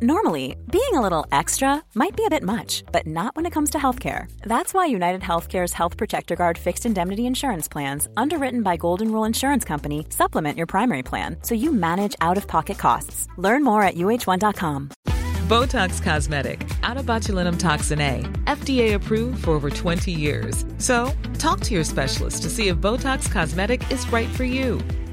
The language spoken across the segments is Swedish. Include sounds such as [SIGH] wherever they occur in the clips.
Normally, being a little extra might be a bit much, but not when it comes to healthcare. That's why United Healthcare's Health Protector Guard fixed indemnity insurance plans, underwritten by Golden Rule Insurance Company, supplement your primary plan so you manage out of pocket costs. Learn more at uh1.com. Botox Cosmetic, out of botulinum toxin A, FDA approved for over 20 years. So, talk to your specialist to see if Botox Cosmetic is right for you.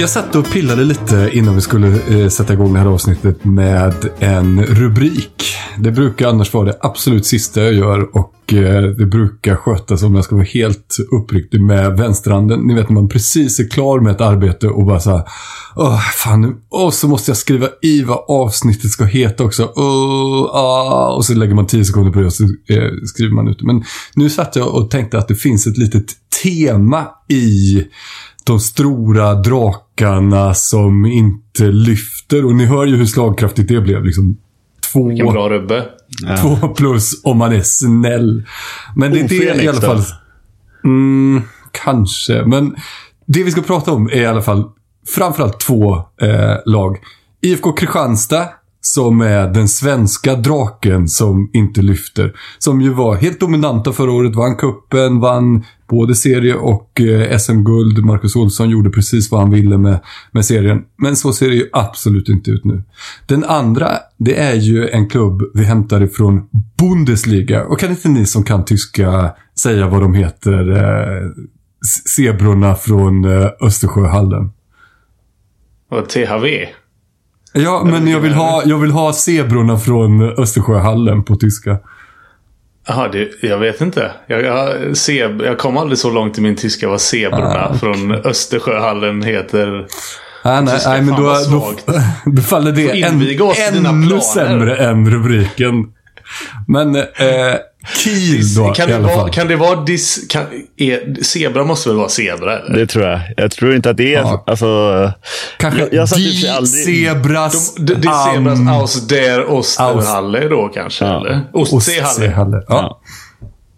Jag satt och pillade lite innan vi skulle eh, sätta igång det här avsnittet med en rubrik. Det brukar annars vara det absolut sista jag gör och eh, det brukar skötas, om jag ska vara helt uppriktig, med vänsterhanden. Ni vet när man precis är klar med ett arbete och bara så här, Åh, fan nu. Och så måste jag skriva i vad avsnittet ska heta också. Åh, ah. Och så lägger man tio sekunder på det och så eh, skriver man ut det. Men nu satt jag och tänkte att det finns ett litet tema i de stora drakarna som inte lyfter. Och ni hör ju hur slagkraftigt det blev. Liksom två, Vilken bra rubbe. två plus om man är snäll. Men det är det i alla fall. Mm, kanske. Men det vi ska prata om är i alla fall framförallt två eh, lag. IFK Kristianstad som är den svenska draken som inte lyfter. Som ju var helt dominanta förra året. Vann kuppen, vann både serie och eh, SM-guld. Marcus Olsson gjorde precis vad han ville med, med serien. Men så ser det ju absolut inte ut nu. Den andra, det är ju en klubb vi hämtar ifrån Bundesliga. Och kan inte ni som kan tyska säga vad de heter? Eh, zebrorna från eh, Östersjöhallen. Och THV. Ja, men jag vill ha, jag vill ha zebrorna från Östersjöhallen på tyska. Jaha, jag vet inte. Jag, jag, zeb, jag kom aldrig så långt i min tyska vad zebrorna Ah, från Östersjöhallen heter. Ah, nej, nej, men då, då, [LAUGHS] då faller det ännu sämre än rubriken. Men eh, Kiel då kan, det vara, kan det vara dis... Kan, är, zebra måste väl vara zebra? Eller? Det tror jag. Jag tror inte att det är... Ja. Alltså, Kanske jag- jag Die aldrig- Zebras De, det det är zebras am- aus der Osterhalle då kanske? Ja. Eller? Ostseehalle. Ostseehalle. Ja. Ja.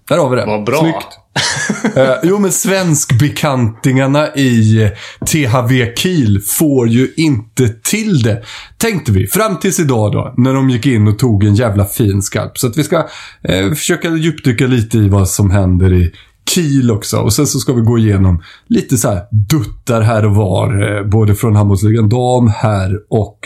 Där har vi det. Vad bra. Snyggt. [LAUGHS] Eh, jo, men svenskbekantingarna i THV Kiel får ju inte till det. Tänkte vi. Fram tills idag då, när de gick in och tog en jävla fin skalp. Så att vi ska eh, försöka djupdyka lite i vad som händer i Kiel också. Och sen så ska vi gå igenom lite så här duttar här och var. Eh, både från handbollsligan dam, här och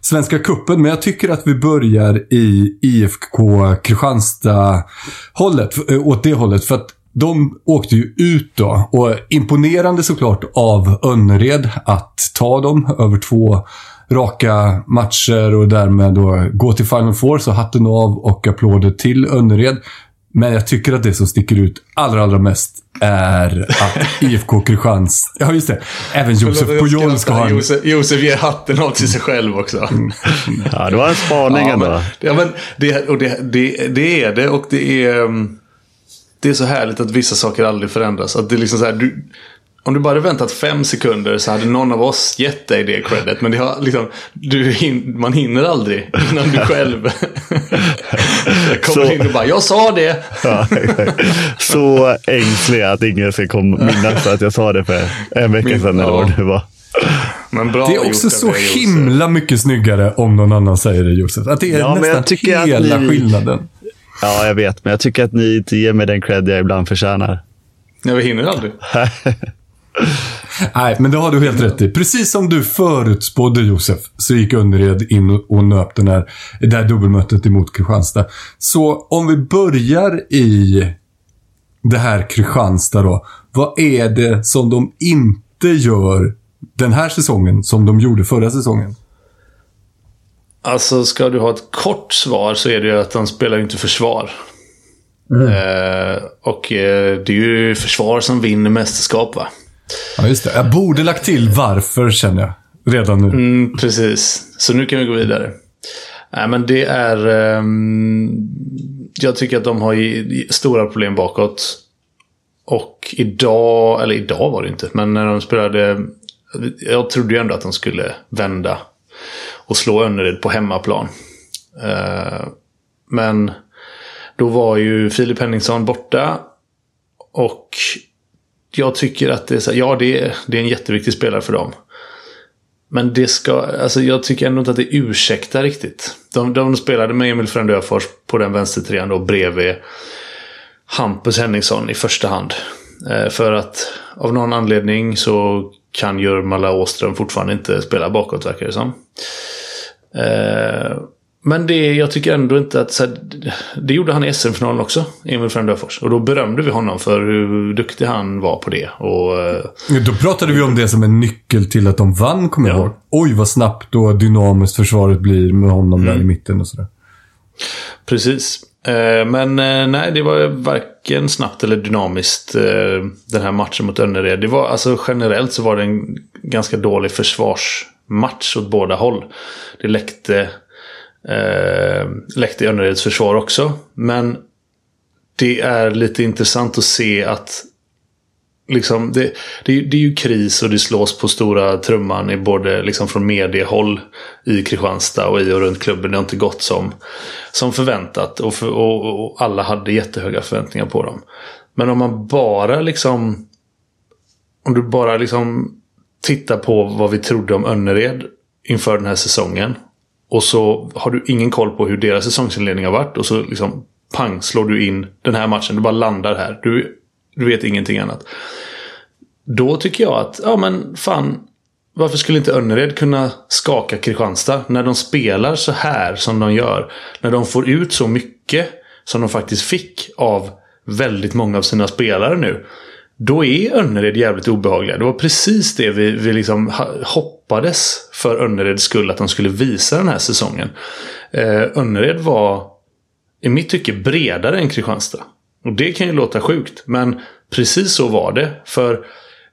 Svenska kuppen, men jag tycker att vi börjar i IFK Kristianstad-hållet, eh, åt det hållet. För att de åkte ju ut då. Och imponerande såklart av Önnered att ta dem över två raka matcher och därmed då gå till Final Four. Så hatten av och applåder till Önnered. Men jag tycker att det som sticker ut allra, allra mest är att [LAUGHS] IFK Kristianstad... Ja, just det. Även Josef Pujol ska ha en... Josef, Josef ger hatten av till sig själv också. ja, det var en spaning Ja, ändå. men, ja, men det, och det, det, det är det och det är... Det är så härligt att vissa saker aldrig förändras. Att det är liksom så här, du, om du bara hade väntat fem sekunder så hade någon av oss gett dig det credit. Men det har liksom, du, hin- man hinner aldrig innan du själv [LAUGHS] kommer Så- in och bara “Jag sa det!” [LAUGHS] Ja. Så ängslig att ingen ska komma minnas att jag sa det för en vecka Min- sedan eller vad det var. Men bra Det är också så himla mycket snyggare om någon annan säger det, Josef. Att det är Ja, nästan hela ni- skillnaden. Ja, jag vet. Men jag tycker att ni inte ger mig den cred jag ibland förtjänar. Nej, vi hinner aldrig. [LAUGHS] Nej, men det har du helt rätt i. Precis som du förutspådde, Josef, så gick Önnered in och- och nöp den här, det här dubbelmötet emot Kristianstad. Så om vi börjar i det här Kristianstad då. Vad är det som de inte gör den här säsongen som de gjorde förra säsongen? Alltså, ska du ha ett kort svar så är det ju att de spelar ju inte försvar. Eh, och eh, det är ju försvar som vinner mästerskap, va? Ja, just det. Jag borde lagt till varför, känner jag. Redan nu. Mm, precis. Så nu kan vi gå vidare. Nej, men det är... ehm, jag tycker att de har stora problem bakåt. Och idag, eller idag var det inte, men när de spelade... Jag trodde ju ändå att de skulle vända och slå Önnered på hemmaplan. Eh, men då var ju Filip Henningsson borta. Och jag tycker att det är så här, ja det är, det är en jätteviktig spelare för dem. Men det ska, alltså jag tycker ändå inte att det ursäktar riktigt. De, de spelade med Emil Frände Öfors på den vänstertrean då bredvid Hampus Henningsson i första hand. Eh, för att av någon anledning så kan Jurmala Åström fortfarande inte spela bakåt verkar det som. Eh, men det, jag tycker ändå inte att... Här, det gjorde han i SM-finalen också, Emil Frände Öfors. Och då berömde vi honom för hur duktig han var på det. Och, eh, Då pratade vi om det som en nyckel till att de vann, kommer jag Ja. ihåg. Oj, vad snabbt och dynamiskt försvaret blir med honom där i mitten och sådär. Precis. Eh, Men nej, det var varken snabbt eller dynamiskt den här matchen mot Önnered. Det var, alltså, generellt så var det en ganska dålig match åt båda håll. Det läckte, eh, läckte i Önnereds försvar också. Men det är lite intressant att se att liksom, det, det, det är ju kris och det slås på stora trumman i både liksom från mediehåll i Kristianstad och i och runt klubben. Det har inte gått som, som förväntat och, för, och, och alla hade jättehöga förväntningar på dem. Men om man bara liksom om du bara liksom Titta på vad vi trodde om Önnered inför den här säsongen. Och så har du ingen koll på hur deras säsongsinledning har varit. Och så liksom pang slår du in den här matchen. Du bara landar här. Du, du vet ingenting annat. Då tycker jag att, ja men fan. Varför skulle inte Önnered kunna skaka Kristianstad när de spelar så här som de gör? När de får ut så mycket som de faktiskt fick av väldigt många av sina spelare nu. Då är Önnered jävligt obehagliga. Det var precis det vi, vi liksom hoppades för Önnereds skull att de skulle visa den här säsongen. Eh, Önnered var i mitt tycke bredare än Kristianstad. Och det kan ju låta sjukt, men precis så var det. För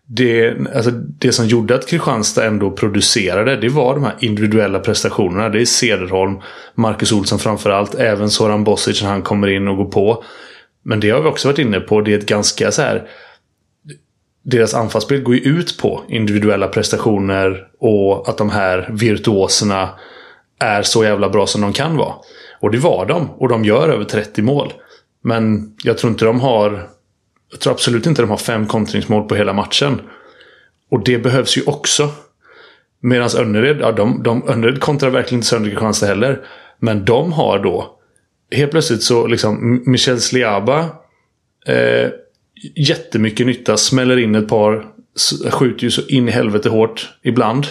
det, alltså det som gjorde att Kristianstad ändå producerade, det var de här individuella prestationerna. Det är Cederholm, Marcus Olsson framförallt, även Soran Bosic när han kommer in och går på. Men det har vi också varit inne på, det är ett ganska så här deras anfallsspel går ju ut på individuella prestationer och att de här virtuoserna är så jävla bra som de kan vara. Och det var de. Och de gör över 30 mål. Men jag tror inte de har... Jag tror absolut inte de har fem kontringsmål på hela matchen. Och det behövs ju också. Medan Önnered, ja, de, de, Önnered kontrar verkligen inte sönder Kristianstad heller. Men de har då... Helt plötsligt så liksom Michel Sliaba eh, jättemycket nytta. Smäller in ett par. Skjuter ju så in i helvete hårt ibland.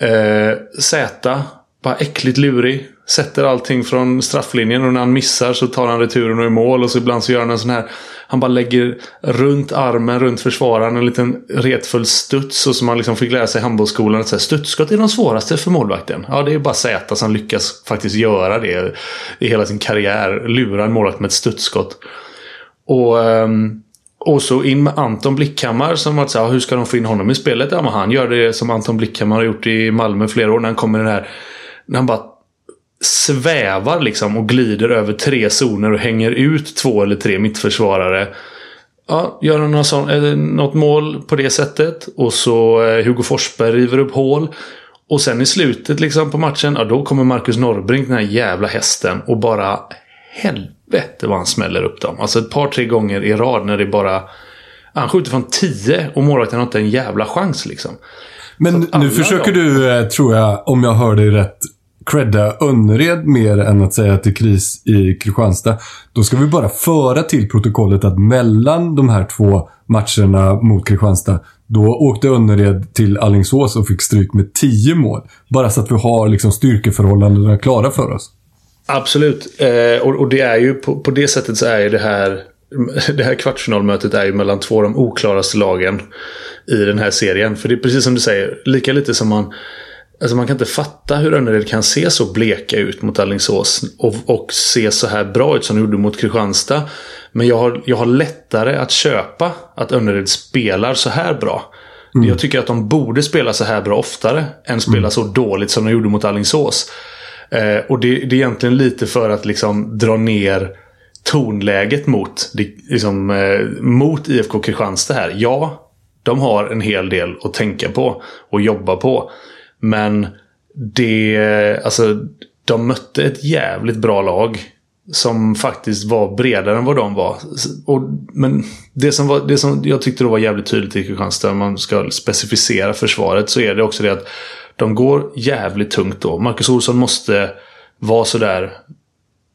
Eh, Z. Bara äckligt lurig. Sätter allting från strafflinjen och när han missar så tar han returen och är mål. Och så ibland så gör han en sån här... Han bara lägger runt armen, runt försvararen, en liten retfull studs. Och som man liksom fick lära sig i handbollsskolan. Att så här, studsskott är de svåraste för målvakten. Ja, det är bara Zäta som lyckas faktiskt göra det i hela sin karriär. Lura en målvakt med ett studsskott. Och, ehm, och så in med Anton Blickhammar som att såhär, ah, hur ska de få in honom i spelet? Ja, men han gör det som Anton Blickhammar har gjort i Malmö flera år när han kommer i den här... När han bara svävar liksom och glider över tre zoner och hänger ut två eller tre mittförsvarare. Ja, gör han något, sånt, något mål på det sättet. Och så eh, Hugo Forsberg river upp hål. Och sen i slutet liksom på matchen, ja då kommer Marcus Norrbrink, den här jävla hästen, och bara helvete vad han smäller upp dem. Alltså ett par, tre gånger i rad när det bara... Han skjuter från 10 och målvakten har inte en jävla chans liksom. Men nu försöker du, eh, tror jag, om jag hör dig rätt, credda Önnered mer än att säga att det är kris i Kristianstad. Då ska vi bara föra till protokollet att mellan de här två matcherna mot Kristianstad, då åkte Önnered till Allingsås och fick stryk med 10 mål. Bara så att vi har liksom styrkeförhållandena klara för oss. Absolut. Eh, och, och det är ju på, på det sättet så är ju det här [LAUGHS] det här kvartsfinalmötet är ju mellan två av de oklaraste lagen i den här serien. För det är precis som du säger, lika lite som man Alltså man kan inte fatta hur Önnered kan se så bleka ut mot Alingsås och, och se så här bra ut som de gjorde mot Kristianstad. Men jag har, jag har lättare att köpa att Önnered spelar så här bra. Jag tycker att de borde spela så här bra oftare än spela så dåligt som de gjorde mot Alingsås. Eh, och det, det är egentligen lite för att liksom dra ner tonläget mot, liksom, eh, mot IFK Kristianstad här. Ja, de har en hel del att tänka på och jobba på. Men det, alltså, de mötte ett jävligt bra lag. Som faktiskt var bredare än vad de var. Och, men det som, var, det som jag tyckte då var jävligt tydligt i Kristianstad, om man ska specificera försvaret, så är det också det att de går jävligt tungt då. Marcus Olsson måste vara sådär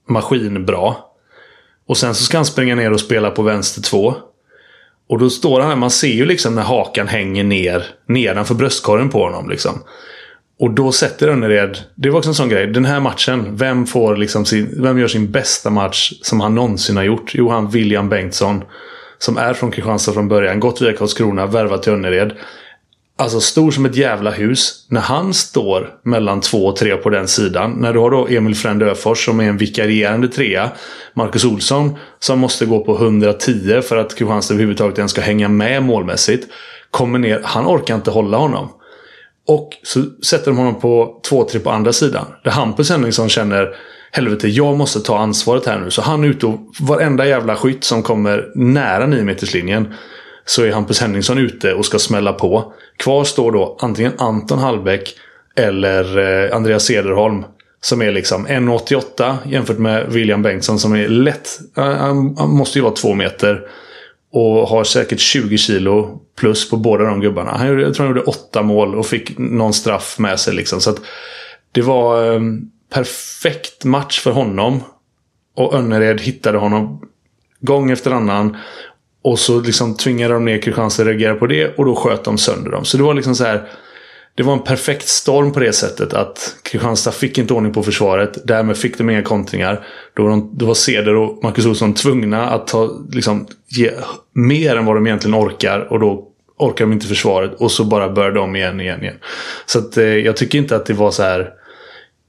maskinbra. Och sen så ska han springa ner och spela på vänster två. Och då står han där, man ser ju liksom när hakan hänger ner nedanför bröstkorgen på honom. Liksom. Och då sätter Önnered, det var också en sån grej, den här matchen, vem, får liksom sin, vem gör sin bästa match som han någonsin har gjort? Jo, han William Bengtsson. Som är från Kristianstad från början, gått via Karlskrona, värvat till Önnered. Alltså stor som ett jävla hus. När han står mellan två och tre på den sidan. När du har då Emil Frend Öfors som är en vikarierande trea. Marcus Olsson som måste gå på 110 för att Kristianstad överhuvudtaget ens ska hänga med målmässigt. Kommer ner, han orkar inte hålla honom. Och så sätter de honom på 2-3 på andra sidan. Där Hampus Henningsson känner Helvete, jag måste ta ansvaret här nu. Så han är ute och varenda jävla skytt som kommer nära 9 meterslinjen så är Hampus Henningsson ute och ska smälla på. Kvar står då antingen Anton Hallbäck eller eh, Andreas Cederholm. Som är liksom 1,88 jämfört med William Bengtsson som är lätt. Eh, han, han måste ju vara två meter. Och har säkert 20 kilo plus på båda de gubbarna. Han gjorde, jag tror han gjorde åtta mål och fick någon straff med sig. Liksom. Så att det var en perfekt match för honom. Och Önnered hittade honom gång efter annan. Och så liksom tvingade de ner Kristianstad att reagera på det och då sköt de sönder dem. Så det var liksom så här. Det var en perfekt storm på det sättet att Kristianstad fick inte ordning på försvaret. Därmed fick de inga kontringar. Då var, de, då var Ceder och Marcus Olsson tvungna att ta, liksom, ge mer än vad de egentligen orkar. Och då orkar de inte försvaret. Och så bara börjar de igen, igen, igen. Så att, eh, jag tycker inte att det var så här.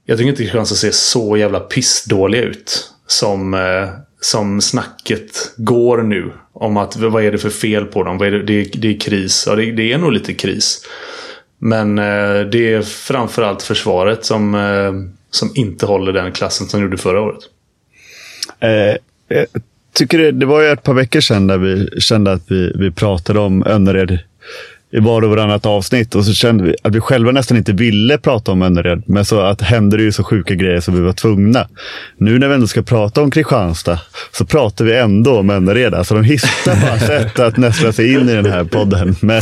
Jag tycker inte Kristianstad ser så jävla pissdåliga ut. Som, eh, som snacket går nu. Om att vad är det för fel på dem? Vad är det, det, är, det är kris. Ja, det, det, är nog lite kris. Men eh, det är framförallt försvaret som, eh, som inte håller den klassen som gjorde förra året. Eh, jag tycker det, det var ju ett par veckor sedan där vi kände att vi, vi pratade om Önnered i var och varannat avsnitt och så kände vi att vi själva nästan inte ville prata om Önnered. Men så att hände det ju så sjuka grejer så vi var tvungna. Nu när vi ändå ska prata om Kristianstad så pratar vi ändå om Önnered. Alltså de hittar bara [LAUGHS] sätt att nästra sig in i den här podden. Men,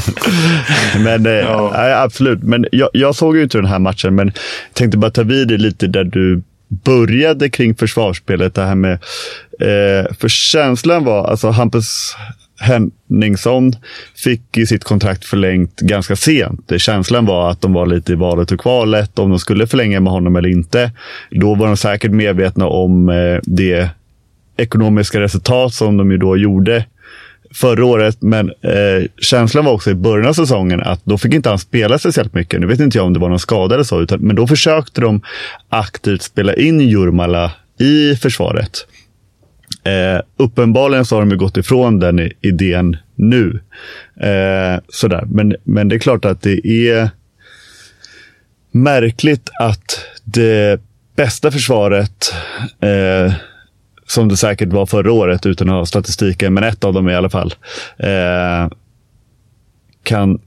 men eh, ja. absolut. Men jag, jag, såg ju inte den här matchen, men tänkte bara ta vid det lite där du började kring försvarsspelet. Det här med, eh, för känslan var, alltså Hampus Henningsson fick ju sitt kontrakt förlängt ganska sent. Känslan var att de var lite i valet och kvalet om de skulle förlänga med honom eller inte. Då var de säkert medvetna om eh, det ekonomiska resultat som de ju då gjorde förra året. Men eh, känslan var också i början av säsongen att då fick inte han spela speciellt mycket. Nu vet inte jag om det var någon skada eller så, utan, men då försökte de aktivt spela in Jurmala i försvaret. Eh, uppenbarligen så har de gått ifrån den idén nu. Eh, sådär. Men, men det är klart att det är märkligt att det bästa försvaret, eh, som det säkert var förra året utan att ha statistiken, men ett av dem i alla fall, eh, kan,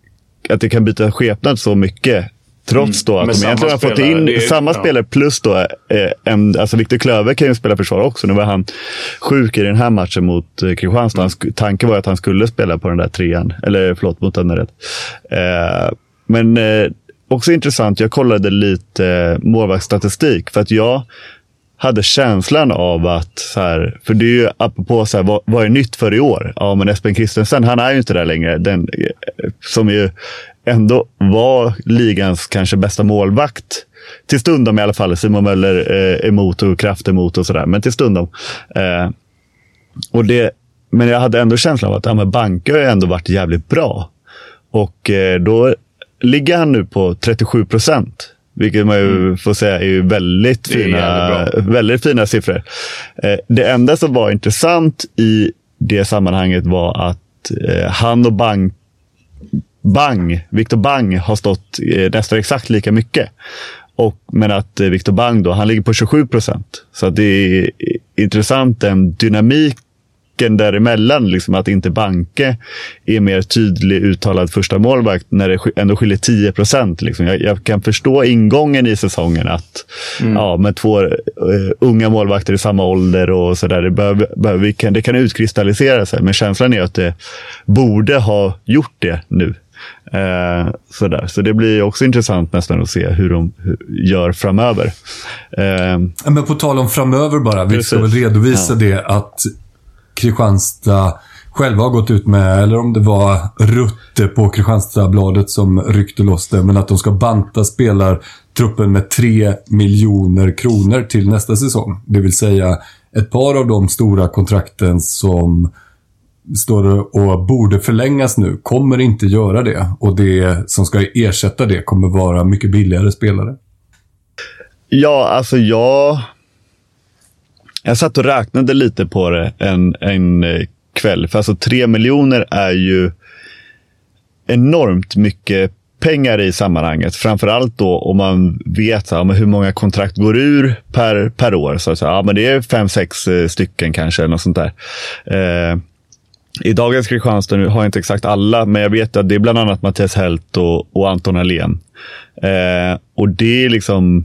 att det kan byta skepnad så mycket Trots då att mm. de egentligen har fått in är, samma ja. spelare plus då eh, en, alltså Viktor Klöver kan ju spela försvar också. Nu var han sjuk i den här matchen mot eh, Kristianstad. Mm. Tanken var att han skulle spela på den där trean, eller förlåt, mot Önnered. Eh, men eh, också intressant, jag kollade lite målvaktsstatistik för att jag hade känslan av att, så här, för det är ju apropå så här, vad, vad är nytt för i år? Ja, men Espen Christensen, han är ju inte där längre. Den, eh, som ju ändå var ligans kanske bästa målvakt. Till stundom i alla fall. Simon Möller eh, emot och Kraft emot och sådär. Men till stundom. Eh, och det, men jag hade ändå känslan av att ja, Banke har ändå varit jävligt bra. Och eh, då ligger han nu på 37 procent. Vilket man ju mm. får säga är väldigt fina, väldigt fina siffror. Eh, det enda som var intressant i det sammanhanget var att eh, han och Bank Bang, Victor Bang har stått eh, nästan exakt lika mycket. Och, men att Victor Bang då, han ligger på 27 procent. Så det är intressant den dynamiken däremellan. Liksom, att inte Banke är mer tydlig uttalad första målvakt när det ändå skiljer 10 procent. Liksom. Jag, jag, kan förstå ingången i säsongen. att mm. ja, Med två uh, unga målvakter i samma ålder och sådär. Det, behöver, behöver, kan, det kan utkristallisera sig. Men känslan är att det borde ha gjort det nu. Eh, sådär. Så det blir också intressant nästan att se hur de gör framöver. Eh, Men på tal om framöver bara. Vi ska väl redovisa ja. det att Kristianstad själva har gått ut med, eller om det var Rutte på Kristianstadsbladet som ryckte loss det, men att de ska banta spelartruppen med 3 miljoner kronor till nästa säsong. Det vill säga ett par av de stora kontrakten som står och borde förlängas nu kommer inte göra det. Och det som ska ersätta det kommer vara mycket billigare spelare. Ja, alltså jag... Jag satt och räknade lite på det en, en eh, kväll. För alltså tre miljoner är ju enormt mycket pengar i sammanhanget. Framförallt då om man vet så här, hur många kontrakt går ur per, per år. Så, så ja, men det är fem, sex eh, stycken kanske. Eller något sånt där. Eh, i dagens Kristianstad, nu har jag inte exakt alla, men jag vet att det är bland annat Mattias Helt och, och Anton Ahlén. Eh, och det är liksom...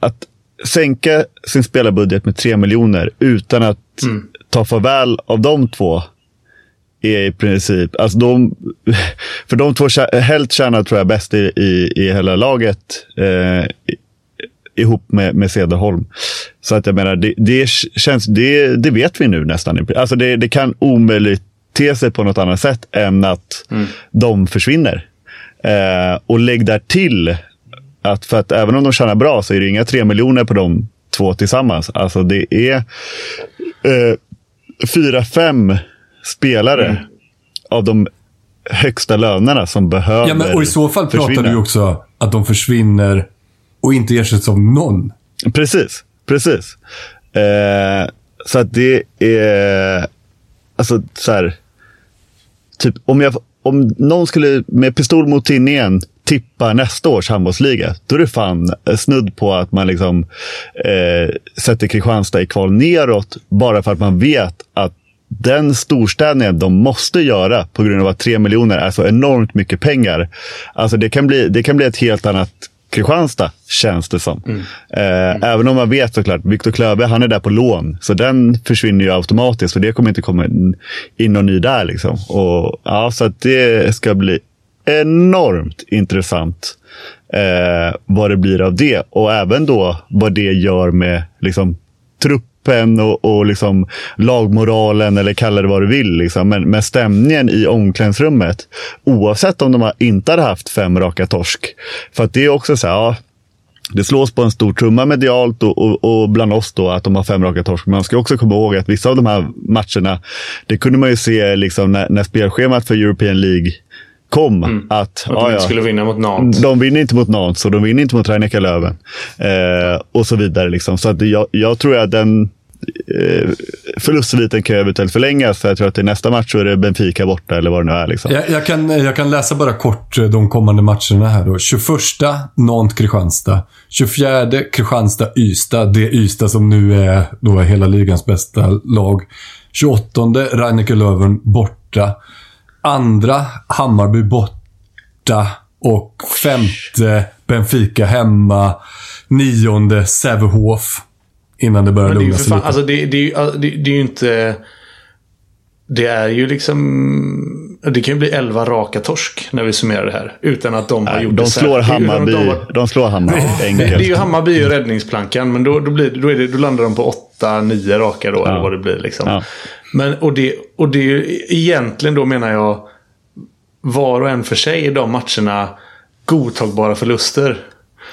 Att sänka sin spelarbudget med 3 miljoner utan att mm. ta farväl av de två är i princip... Alltså de, [LAUGHS] för de två, Helt tjänar tror jag bäst i, i, i hela laget. Eh, ihop med, med Cederholm. Så att jag menar, det, det känns, det, det vet vi nu nästan. Alltså det, det kan omöjligt te sig på något annat sätt än att mm. de försvinner. Eh, och lägg där till att för att även om de tjänar bra så är det inga tre miljoner på de två tillsammans. Alltså det är eh, fyra, fem spelare mm. av de högsta lönerna som behöver ja, men, Och i så fall pratar du också att de försvinner och inte ersätts av någon. Precis, precis. Eh, så att det är, alltså så här, typ om, jag, om någon skulle med pistol mot tinningen tippa nästa års handbollsliga, då är det fan snudd på att man liksom eh, sätter Kristianstad i kval neråt bara för att man vet att den storstädningen de måste göra på grund av att tre miljoner är så enormt mycket pengar. Alltså det kan bli, det kan bli ett helt annat Kristianstad, känns det som. Mm. Eh, mm. Även om man vet såklart, Viktor Klöve, han är där på lån. Så den försvinner ju automatiskt, för det kommer inte komma in, in någon ny där. Liksom. Och, ja, så det ska bli enormt intressant eh, vad det blir av det. Och även då vad det gör med liksom, truppen och, och liksom lagmoralen eller kalla det vad du vill. Liksom. Men, men stämningen i omklädningsrummet, oavsett om de inte hade haft fem raka torsk. För att det är också så här, ja, det slås på en stor trumma medialt och, och, och, bland oss då att de har fem raka torsk. Men man ska också komma ihåg att vissa av de här matcherna, det kunde man ju se liksom när, när spelschemat för European League kom. Mm. Att, att de inte skulle vinna mot Nantes. De vinner inte mot Nantes och de vinner inte mot Rhein Löven. Eh, och så vidare. Liksom. Så att jag, jag tror att den eh, förlustsviten kan eventuellt förlängas. För jag tror att i nästa match så är det Benfica borta eller vad det nu är. Liksom. Jag, jag, kan, jag kan läsa bara kort eh, de kommande matcherna här. Då. 21 Nantes-Kristianstad. 24 Kristianstad-Ystad. Det Ystad som nu är då hela ligans bästa lag. 28 Rhein Löven borta andra Hammarby borta och femte Benfica hemma. Nionde Sävehof. Innan det börjar lugna sig lite. Alltså det, det, det, det är ju inte... Det är ju liksom... Det kan ju bli 11 raka torsk när vi summerar det här. Utan att de har gjort de det slår Hammarby, de, de, de slår Hammarby enkelt. Det är ju Hammarby och räddningsplankan. Men då, då, blir, då, är det, då landar de på 8-9 raka då. Ja. Eller vad det blir liksom. Ja. Men, och, det, och det är ju egentligen då menar jag var och en för sig i de matcherna godtagbara förluster.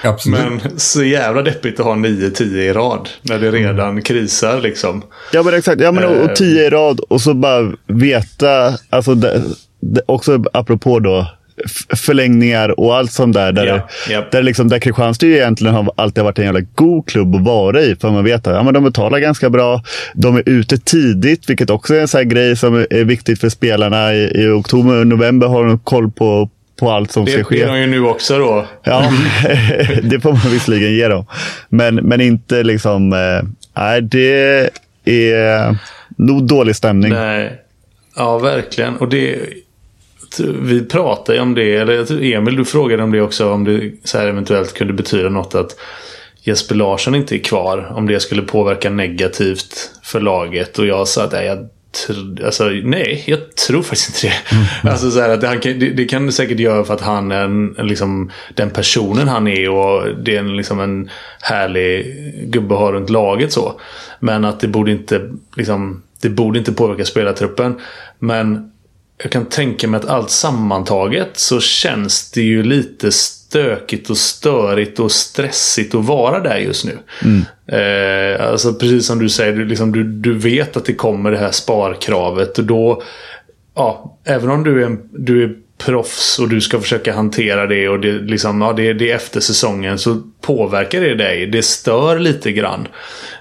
Absolut. Men så jävla deppigt att ha 9-10 i rad. När det redan mm. krisar liksom. Ja men exakt. Ja, men, och 10 i rad och så bara veta. Alltså, det, det, också apropå då förlängningar och allt sånt där. Där, yeah, yep. där, liksom, där Kristianstad egentligen har alltid varit en jävla god klubb att vara i. För man vet att ja, men de betalar ganska bra. De är ute tidigt, vilket också är en sån grej som är viktigt för spelarna. I, i oktober och november har de koll på på allt som Det, ska det ske. är de ju nu också då. Ja, [LAUGHS] det får man visserligen ge dem. Men, men inte liksom... eh, Nej, det är nog dålig stämning. Nej. Ja, verkligen. Och det... Vi pratade ju om det, eller jag tror Emil du frågade om det också, om det så här eventuellt kunde betyda något att Jesper Larsson inte är kvar. Om det skulle påverka negativt för laget. Och jag sa att nej, jag, alltså, nej, jag tror faktiskt inte det. Alltså, så här, att han kan, det, det kan säkert göra för att han är en, liksom, den personen han är och det är en, liksom, en härlig gubbe att ha runt laget. så. Men att det borde inte, liksom, det borde inte påverka spelartruppen. Men jag kan tänka mig att allt sammantaget så känns det ju lite stökigt och störigt och stressigt att vara där just nu. Eh, alltså precis som du säger, du, liksom, du, du vet att det kommer det här sparkravet och då, ja, även om du är, en, du är proffs och du ska försöka hantera det och det, liksom, ja, det, det är efter säsongen så påverkar det dig. Det stör lite grann.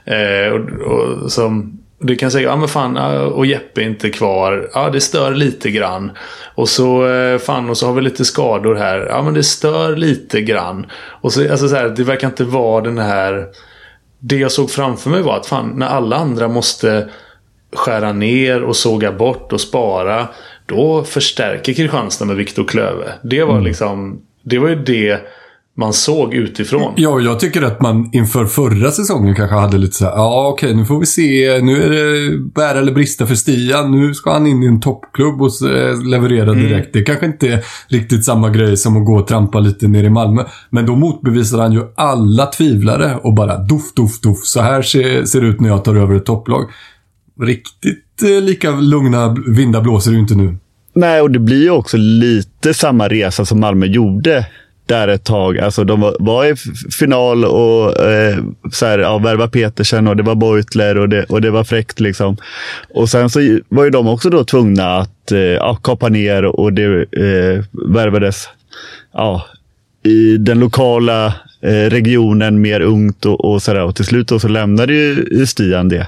Eh, och, och, som, du kan säga, ja men fan, och Jeppe är inte kvar. Ja, det stör lite grann. Och så, eh, fan, och så har vi lite skador här. Ja, men det stör lite grann. Och så, alltså så här, det verkar inte vara den här... Det jag såg framför mig var att fan, när alla andra måste skära ner och såga bort och spara. Då förstärker Kristianstad med Viktor Klöve. Det var liksom... Det var ju det man såg utifrån. Ja, jag tycker att man inför förra säsongen kanske hade lite så här, ja okej, nu får vi se, nu är det bära eller brista för Stian, nu ska han in i en toppklubb och eh, leverera direkt. Det kanske inte är riktigt samma grej som att gå och trampa lite ner i Malmö. Men då motbevisar han ju alla tvivlare och bara doff, doff, doff. Så här ser, ser det ut när jag tar över ett topplag. Riktigt eh, lika lugna vindar blåser det ju inte nu. Nej, och det blir ju också lite samma resa som Malmö gjorde där ett tag. Alltså de var, var i final och eh, så här, ja, värva Petersen och det var Beutler och det, och det var fräckt. Liksom. Och sen så var ju de också då tvungna att eh, ja, kapa ner och det eh, värvades ja, i den lokala eh, regionen mer ungt och, och sådär. Och till slut då så lämnade ju Stian det.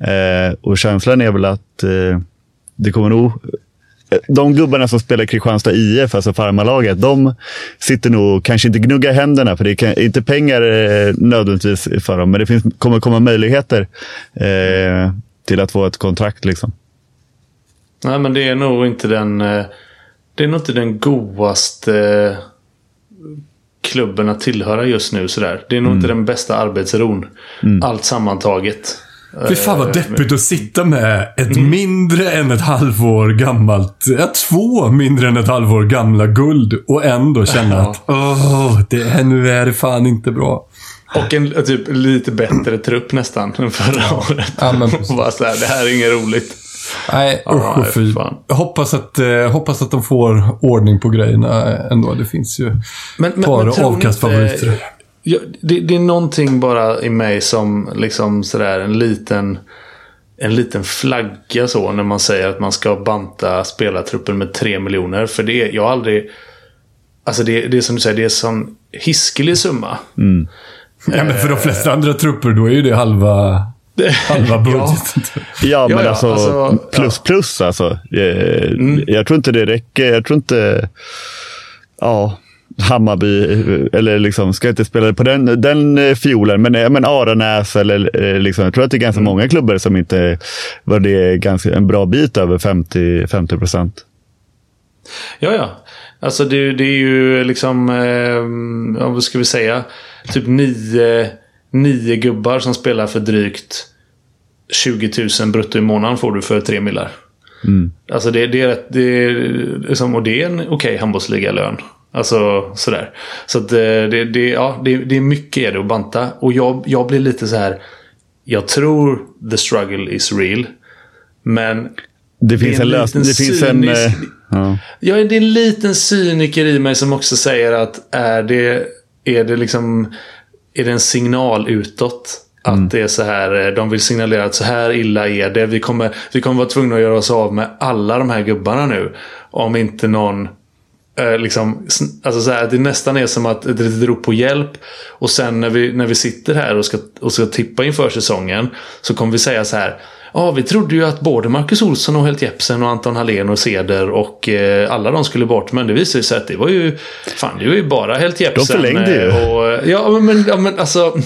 Eh, och känslan är väl att eh, det kommer nog de gubbarna som spelar Kristianstad IF, alltså farmarlaget, de sitter nog kanske inte gnugga händerna, för det är inte pengar eh, nödvändigtvis för dem, men det finns, kommer komma möjligheter eh, till att få ett kontrakt. Liksom. Nej, men det är nog inte den... eh, Det är nog inte den godaste eh, klubben att tillhöra just nu. Sådär. Det är nog inte den bästa arbetsron. Allt sammantaget. Fy fan vad deppigt att sitta med ett mindre än ett halvår gammalt, ja, två mindre än ett halvår gamla guld och ändå känna Ja. att åh, det är, nu är det fan inte bra. Och en eh, typ lite bättre trupp nästan än förra året. Ja, men [LAUGHS] bara så här, det här är inget roligt. Nej, usch och fy. hoppas att, eh, hoppas att de får ordning på grejerna ändå. Det finns ju Men, men, tror ni avkastfavoriter. inte- Ja, det, det är någonting bara i mig som liksom sådär en liten en liten flagga så när man säger att man ska banta spelartruppen med 3 miljoner. För det är, jag har aldrig... Alltså det, det är som du säger, det är en sån hiskelig summa. Ja, men för de flesta andra trupper då är ju det halva, halva [LAUGHS] budgeten. Ja, men ja, alltså, alltså, plus plus alltså. Eh, Jag tror inte det räcker. Jag tror inte... Ja, Hammarby, eller liksom, ska inte spela på den, den eh, fiolen, men, eh, men Aranäs eller eh, liksom, jag tror att det är ganska många klubbar som inte var det ganska, en bra bit över 50 50 procent. Ja, ja. Alltså det, det är ju liksom, eh, vad ska vi säga, typ nio, nio gubbar som spelar för drygt 20 000 brutto i månaden får du för tre millar. Alltså det, det är det är, liksom, och det är en okej handbollsligalön. Alltså sådär. Så att eh, det, det, ja, det, det är mycket är det att banta. Och jag, jag blir lite så här. Jag tror the struggle is real. Men Det finns är en lösning. Det finns en... cynisk- eh, Ja. Ja, det är en liten cyniker i mig som också säger att är det, är det liksom är det en signal utåt? Att det är så här, eh, de vill signalera att så här illa är det. Vi kommer, vi kommer vara tvungna att göra oss av med alla de här gubbarna nu. Om inte någon Eh, liksom, alltså så här, det nästan är som att ett litet rop på hjälp. Och sen när vi, när vi sitter här och ska, och ska tippa inför säsongen. Så kommer vi säga så här. Ja, vi trodde ju att både Marcus Olsson och Helt Jepsen och Anton Hallén och Ceder och eh, alla de skulle bort. Men det visade sig att det var ju... Fan, det var ju bara Helt Jepsen. förlängde ju. eh, Och, ja, men, ja, men alltså...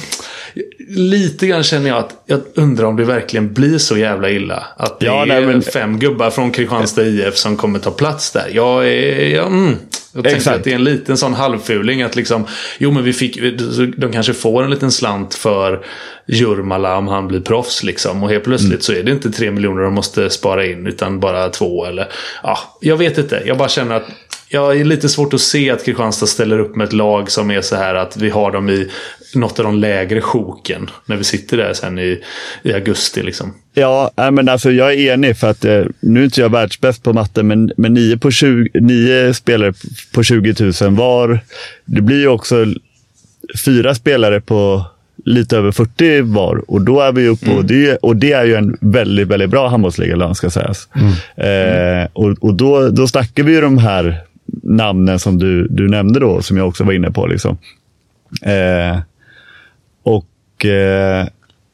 Lite grann känner jag att jag undrar om det verkligen blir så jävla illa. Att det Ja, är nej, men- fem gubbar från Kristianstad IF som kommer ta plats där. Jag, är, jag, mm, jag tänker Exakt. att det är en liten sån halvfuling. Att liksom, jo men vi fick, de kanske får en liten slant för Jurmala om han blir proffs. Liksom. Och helt plötsligt Mm. så är det inte tre miljoner de måste spara in. Utan bara två eller... Ja, jag vet inte. Jag bara känner att jag är lite svårt att se att Kristianstad ställer upp med ett lag som är så här att vi har dem i något av de lägre sjoken. När vi sitter där sen i, i augusti liksom. Ja, men alltså jag är enig för att eh, nu är inte jag världsbäst på matte, men, men nio, på 20, nio spelare på 20 000 var. Det blir ju också fyra spelare på lite över 40 var och då är vi uppe och, det, och det är ju en väldigt, väldigt bra handbollsligalön ska sägas. Eh, och och då, då snackar vi ju de här namnen som du, du nämnde då, som jag också var inne på. Liksom. Eh, och eh,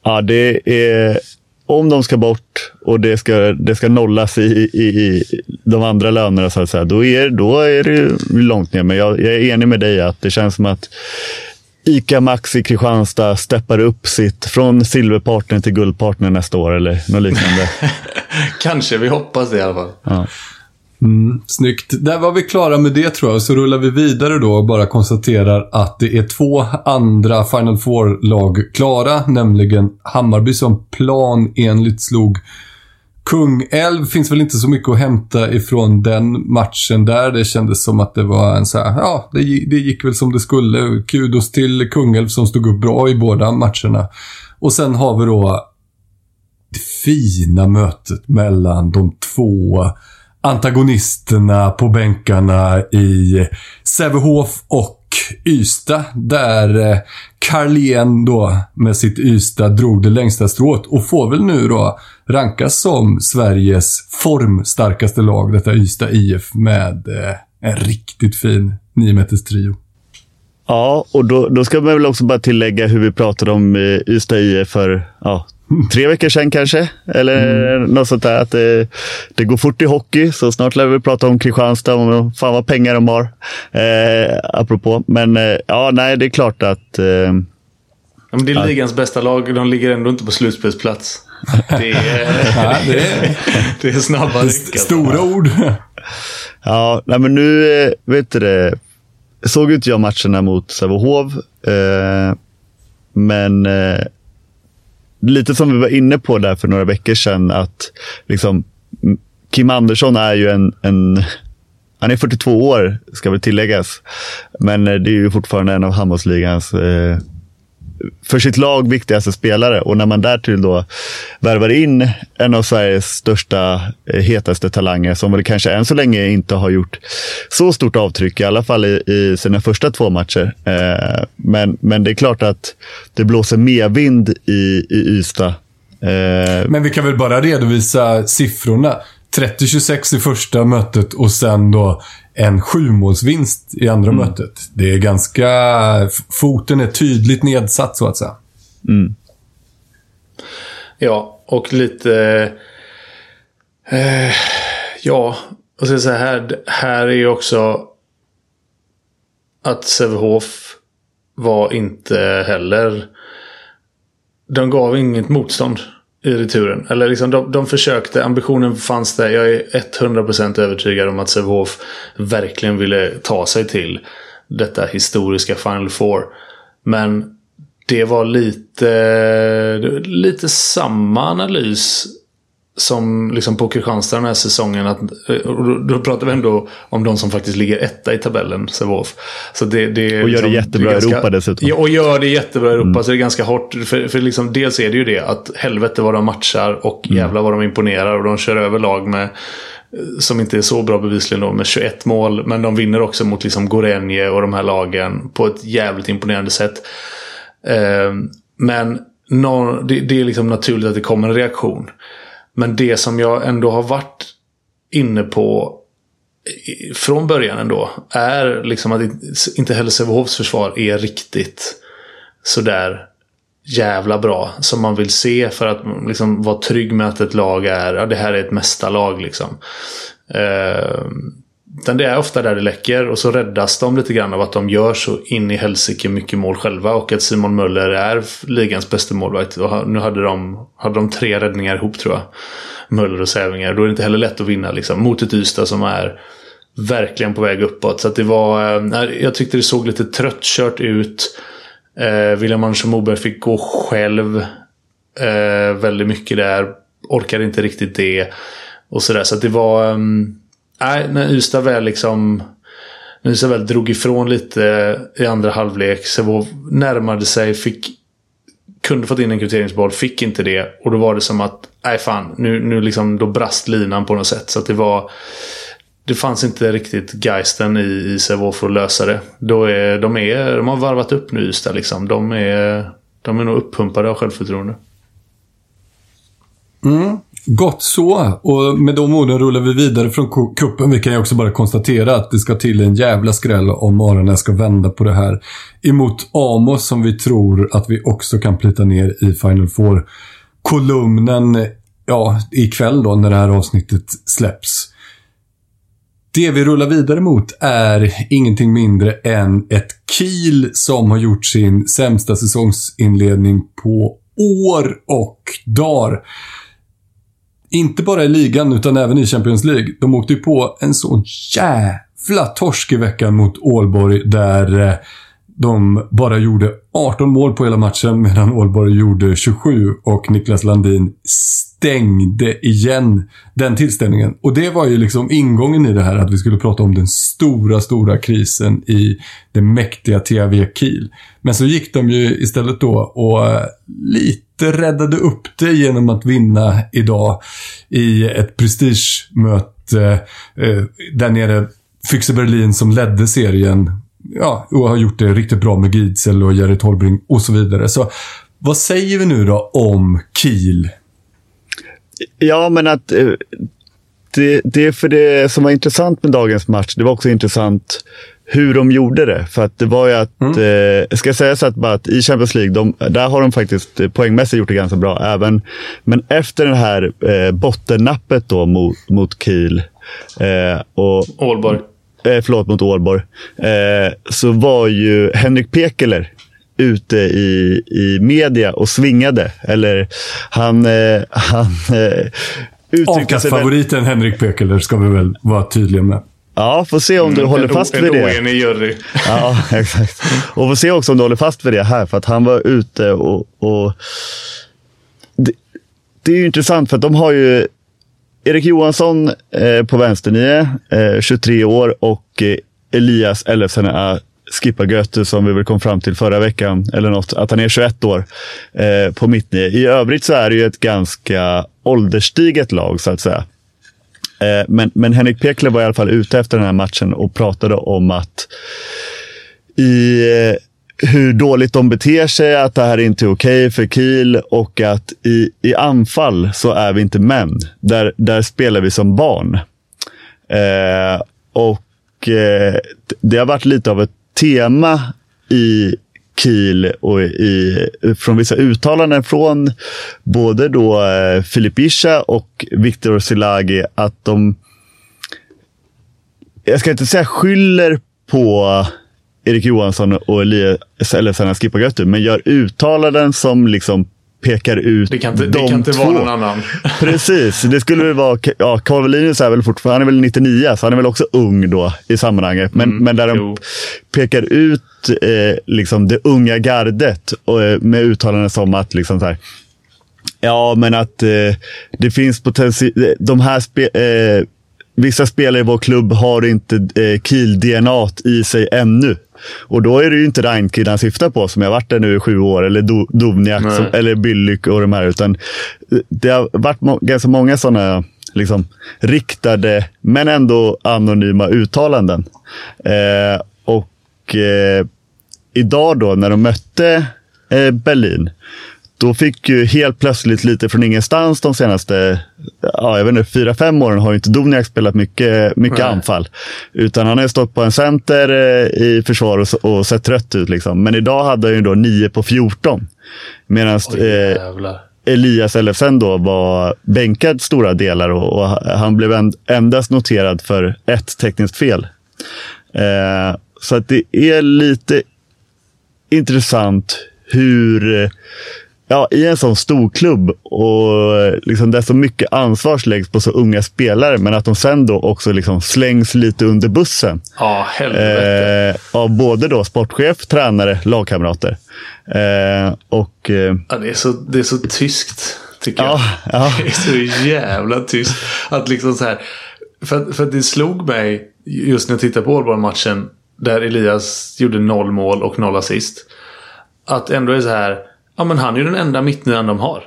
ja, det är... Om de ska bort och det ska, det ska nollas i, i, i de andra lönerna, så att säga, då, är, då är det långt ner. Men jag, jag är enig med dig att det känns som att ICA Maxi Kristianstad steppar upp sitt från silverpartner till guldpartner nästa år eller något liknande. [LAUGHS] Kanske, vi hoppas det i alla fall. Ja. Mm, snyggt. Där var vi klara med det tror jag. Så rullar vi vidare då och bara konstaterar att det är två andra Final Four-lag klara. Nämligen Hammarby som planenligt slog Kungälv. Finns väl inte så mycket att hämta ifrån den matchen där. Det kändes som att det var en så här, ja, det, det gick väl som det skulle. Kudos till Kungälv som stod upp bra i båda matcherna. Och sen har vi då det fina mötet mellan de två antagonisterna på bänkarna i Sävehof och Ystad. Där eh, Carlén då med sitt Ystad drog det längsta strået och får väl nu då rankas som Sveriges formstarkaste lag, detta Ystad IF med eh, en riktigt fin 9 trio. Ja, och då, då ska man väl också bara tillägga hur vi pratade om eh, Ystad IF för ja, tre veckor sedan kanske. Eller något sånt där. Att det, det går fort i hockey, så snart lär vi prata om Kristianstad. Om fan vad pengar de har. Eh, apropå. Men eh, ja, nej, det är klart att... Eh, Ja, men det är ligans bästa lag. De ligger ändå inte på slutspelsplats. Det är, [LAUGHS] Ja, det är [LAUGHS] det är snabba ryck. alltså. stora ord. Ja, nej, men nu eh, vet du det. Såg inte jag matcherna mot Sävehof. Eh, men eh, lite som vi var inne på där för några veckor sedan att liksom, Kim Andersson är ju en, en han är 42 år, ska väl tilläggas. Men eh, det är ju fortfarande en av handbollsligans eh, för sitt lag viktigaste spelare. Och när man därtill då värvar in en av Sveriges största, eh, hetaste talanger som väl kanske än så länge inte har gjort så stort avtryck, i alla fall i, i sina första två matcher. Eh, men, men det är klart att det blåser medvind i, i Ystad. Eh, Men vi kan väl bara redovisa siffrorna. 30-26 i första mötet och sen då en sjumålsvinst i andra mötet. Det är ganska... Foten är tydligt nedsatt så att säga. Ja, och lite... Eh, ja, och så så här, här är ju också att Sävehof var inte heller... De gav inget motstånd i returen. Eller liksom de, de försökte, ambitionen fanns där. Jag är 100% övertygad om att Sävehof verkligen ville ta sig till detta historiska Final Four. Men det var lite, lite samma analys som liksom på Kristianstad den här säsongen. Att, och då, då pratar vi ändå om de som faktiskt ligger etta i tabellen, Sävehof. Så det, det, Och gör det liksom- jättebra i Europa dessutom. Ja, och gör det jättebra i Europa. Så det är ganska hårt. För, för liksom, dels är det ju det att helvete vad de matchar och jävlar vad de imponerar. Och de kör över lag med som inte är så bra bevisligen då, med 21 mål. Men de vinner också mot liksom Gorenje och de här lagen på ett jävligt imponerande sätt. Eh, men nå- det, det är liksom naturligt att det kommer en reaktion. Men det som jag ändå har varit inne på från början ändå är liksom att inte heller Sävehofs försvar är riktigt sådär jävla bra som man vill se för att liksom vara trygg med att ett lag är, ja det här är ett mästarlag liksom. Ehm, utan det är ofta där det läcker och så räddas de lite grann av att de gör så in i helsike mycket mål själva och att Simon Möller är ligans bästa målvakt. Och nu hade de, hade de tre räddningar ihop tror jag. Möller och Sävinger. Då är det inte heller lätt att vinna liksom, mot ett Ystad som är verkligen på väg uppåt. Så att det var, eh, jag tyckte det såg lite tröttkört ut. Eh, William Andersson Moberg fick gå själv eh, väldigt mycket där. Orkade inte riktigt det. Och sådär. Så att det var... Um, nej, när Ystad väl liksom... När Ystad väl drog ifrån lite i andra halvlek. Sävehof närmade sig, fick... Kunde fått in en kvitteringsboll, fick inte det. Och då var det som att, nej fan, nu, nu liksom, då brast linan på något sätt. Så att det var det fanns inte riktigt geisten i, i Sävehof för att lösa det. Då är, de, är, de har varvat upp nu Ystad liksom. De är, de är nog uppumpade av självförtroende. Mm. Gott så. Och med de orden rullar vi vidare från kuppen. Vi kan ju också bara konstatera att det ska till en jävla skräll om Aranäs ska vända på det här. Emot Amos som vi tror att vi också kan plita ner i Final Four-kolumnen. Ja, ikväll då när det här avsnittet släpps. Det vi rullar vidare mot är ingenting mindre än ett Kiel som har gjort sin sämsta säsongsinledning på år och dagar. Inte bara i ligan utan även i Champions League. De åkte ju på en sån jävla torsk i veckan mot Ålborg där eh, de bara gjorde 18 mål på hela matchen medan Ålborg gjorde 27 och Niklas Landin stängde igen den tillställningen. Och det var ju liksom ingången i det här att vi skulle prata om den stora, stora krisen i det mäktiga THV Kiel. Men så gick de ju istället då och eh, lite räddade upp det genom att vinna idag i ett prestigemöte eh, där nere. Füchse Berlin som ledde serien ja, och har gjort det riktigt bra med Gidsel och Jerry Tolbring och så vidare. Så vad säger vi nu då om Kiel? Ja, men att eh, det, det för det som var intressant med dagens match, det var också intressant hur de gjorde det. För att det var ju att, mm. eh, ska jag säga så att, bara att i Champions League, de, där har de faktiskt eh, poängmässigt gjort det ganska bra. Även, men efter det här eh, bottennappet då mot, mot Kiel. Eh, och, Ålborg eh, förlåt, mot Ålborg, eh, så var ju Henrik Pekeler ute i, i media och svingade. Eller han... Eh, han eh, Avkastfavoriten Henrik Pekeler ska vi väl vara tydliga med. Ja, får se om du mm, håller fast vid det. En jury. Ja, [LAUGHS] exakt. Och får se också om du håller fast vid det här, för att han var ute och... och det, det är ju intressant, för att de har ju Erik Johansson eh, på vänsternio, eh, 23 år och eh, Elias Elefsena Skippa som vi väl kom fram till förra veckan, eller något, att han är 21 år eh, på mittnio. I övrigt så är det ju ett ganska ålderstiget lag, så att säga. Eh, men, men Henrik Pekler var i alla fall ute efter den här matchen och pratade om att i eh, hur dåligt de beter sig, att det här inte är okej okay för Kiel och att i, i anfall så är vi inte män. Där, där spelar vi som barn. Eh, och eh, det har varit lite av ett tema i Kiel och i, från vissa uttalanden från både då eh, Filip Ischa och Viktor Silagi att de, jag ska inte säga skyller på Erik Johansson och Elias eller Sanna Skipagötu, men gör uttalanden som liksom pekar ut det kan inte, de Det kan inte två. vara någon annan. [LAUGHS] Precis, det skulle väl vara... Ja, Carl är väl fortfarande han är väl 99, så han är väl också ung då i sammanhanget. Men, mm, men där de jo. pekar ut eh, liksom det unga gardet och, eh, med uttalanden som att liksom så här, Ja, men att eh, det finns potential. De här spe, eh, vissa spelare i vår klubb har inte eh, Kiel-DNA i sig ännu. Och då är det ju inte Reinkid han syftar på, som jag varit där nu i sju år, eller Do Dovniak, som, eller Byllyk och de här. Utan det har varit må ganska många sådana liksom, riktade, men ändå anonyma uttalanden. Eh, och eh, idag då, när de mötte eh, Berlin, då fick ju helt plötsligt lite från ingenstans de senaste ja, jag vet inte, fyra, fem åren har ju inte Doniak spelat mycket, mycket anfall. Utan han har stått på en center eh, i försvar och, och sett trött ut. Liksom. Men idag hade han ju då 9 på 14. Medan eh. Elias Elfsen då var bänkad stora delar och, och han blev en, endast noterad för ett tekniskt fel. Eh, så att det är lite intressant hur, ja, i en sån stor klubb och liksom där så mycket ansvar läggs på så unga spelare, men att de sen då också liksom slängs lite under bussen. Ja, helvete. Eh, av både då sportchef, tränare, lagkamrater. Eh, och eh, Ja, det, är så, det är så tyskt, tycker jag. ja, ja, [LAUGHS] Det är så jävla tyst. Att liksom så här, för, för det slog mig just när jag tittade på Ålborg-matchen där Elias gjorde noll mål och noll assist. Att ändå är så här, ja men han är ju den enda mittnian de har.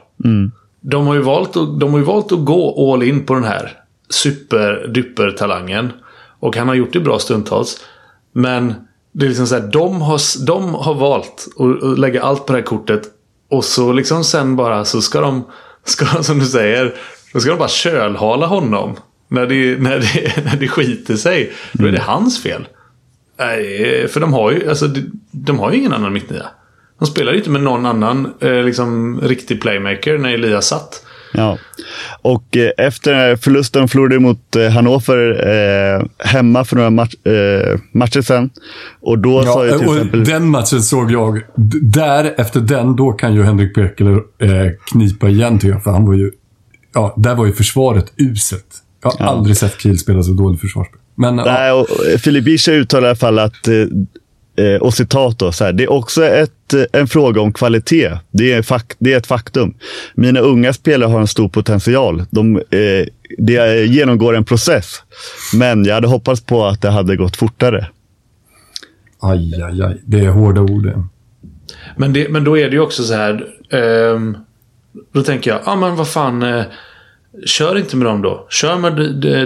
De, har ju valt att, de har ju valt att gå all in på den här superduper-talangen. Och han har gjort det bra stundtals. Men det är liksom så här, de har, de har valt att, lägga allt på det här kortet. Och så liksom sen bara så ska de, ska, de, som du säger, då ska de bara kölhala honom. När det, när det, [LAUGHS] när det skiter sig. Då är det hans fel. Nej, för de har ju, alltså, de, de har ju ingen annan mittnia. De spelar ju inte med någon annan eh, liksom, riktig playmaker när Elias satt. Ja. Och eh, efter förlusten förlorade mot eh, Hannover eh, hemma för några match, eh, matcher sen. Och då sa ju Ja, till och exempel... Den matchen såg jag. D- Där, efter den, då kan ju Henrik Pekeler eh, knipa igen tycker jag. För han var ju... Ja, där var ju försvaret uselt. Jag har aldrig sett Kiel spela så dåligt försvarsspel. Men ja, Nej, och eh, Filip Bischa uttalar i alla fall att, eh, eh, och citat då, så här, det är också ett, eh, en fråga om kvalitet. Det är, fak- det är ett faktum. Mina unga spelare har en stor potential. De, eh, det genomgår en process. Men jag hade hoppats på att det hade gått fortare. aj, aj, aj. Det är hårda ord. Men, det, men då är det ju också så här. ehm, då tänker jag, ja ah, men vad fan. Eh, kör inte med dem då. Kör med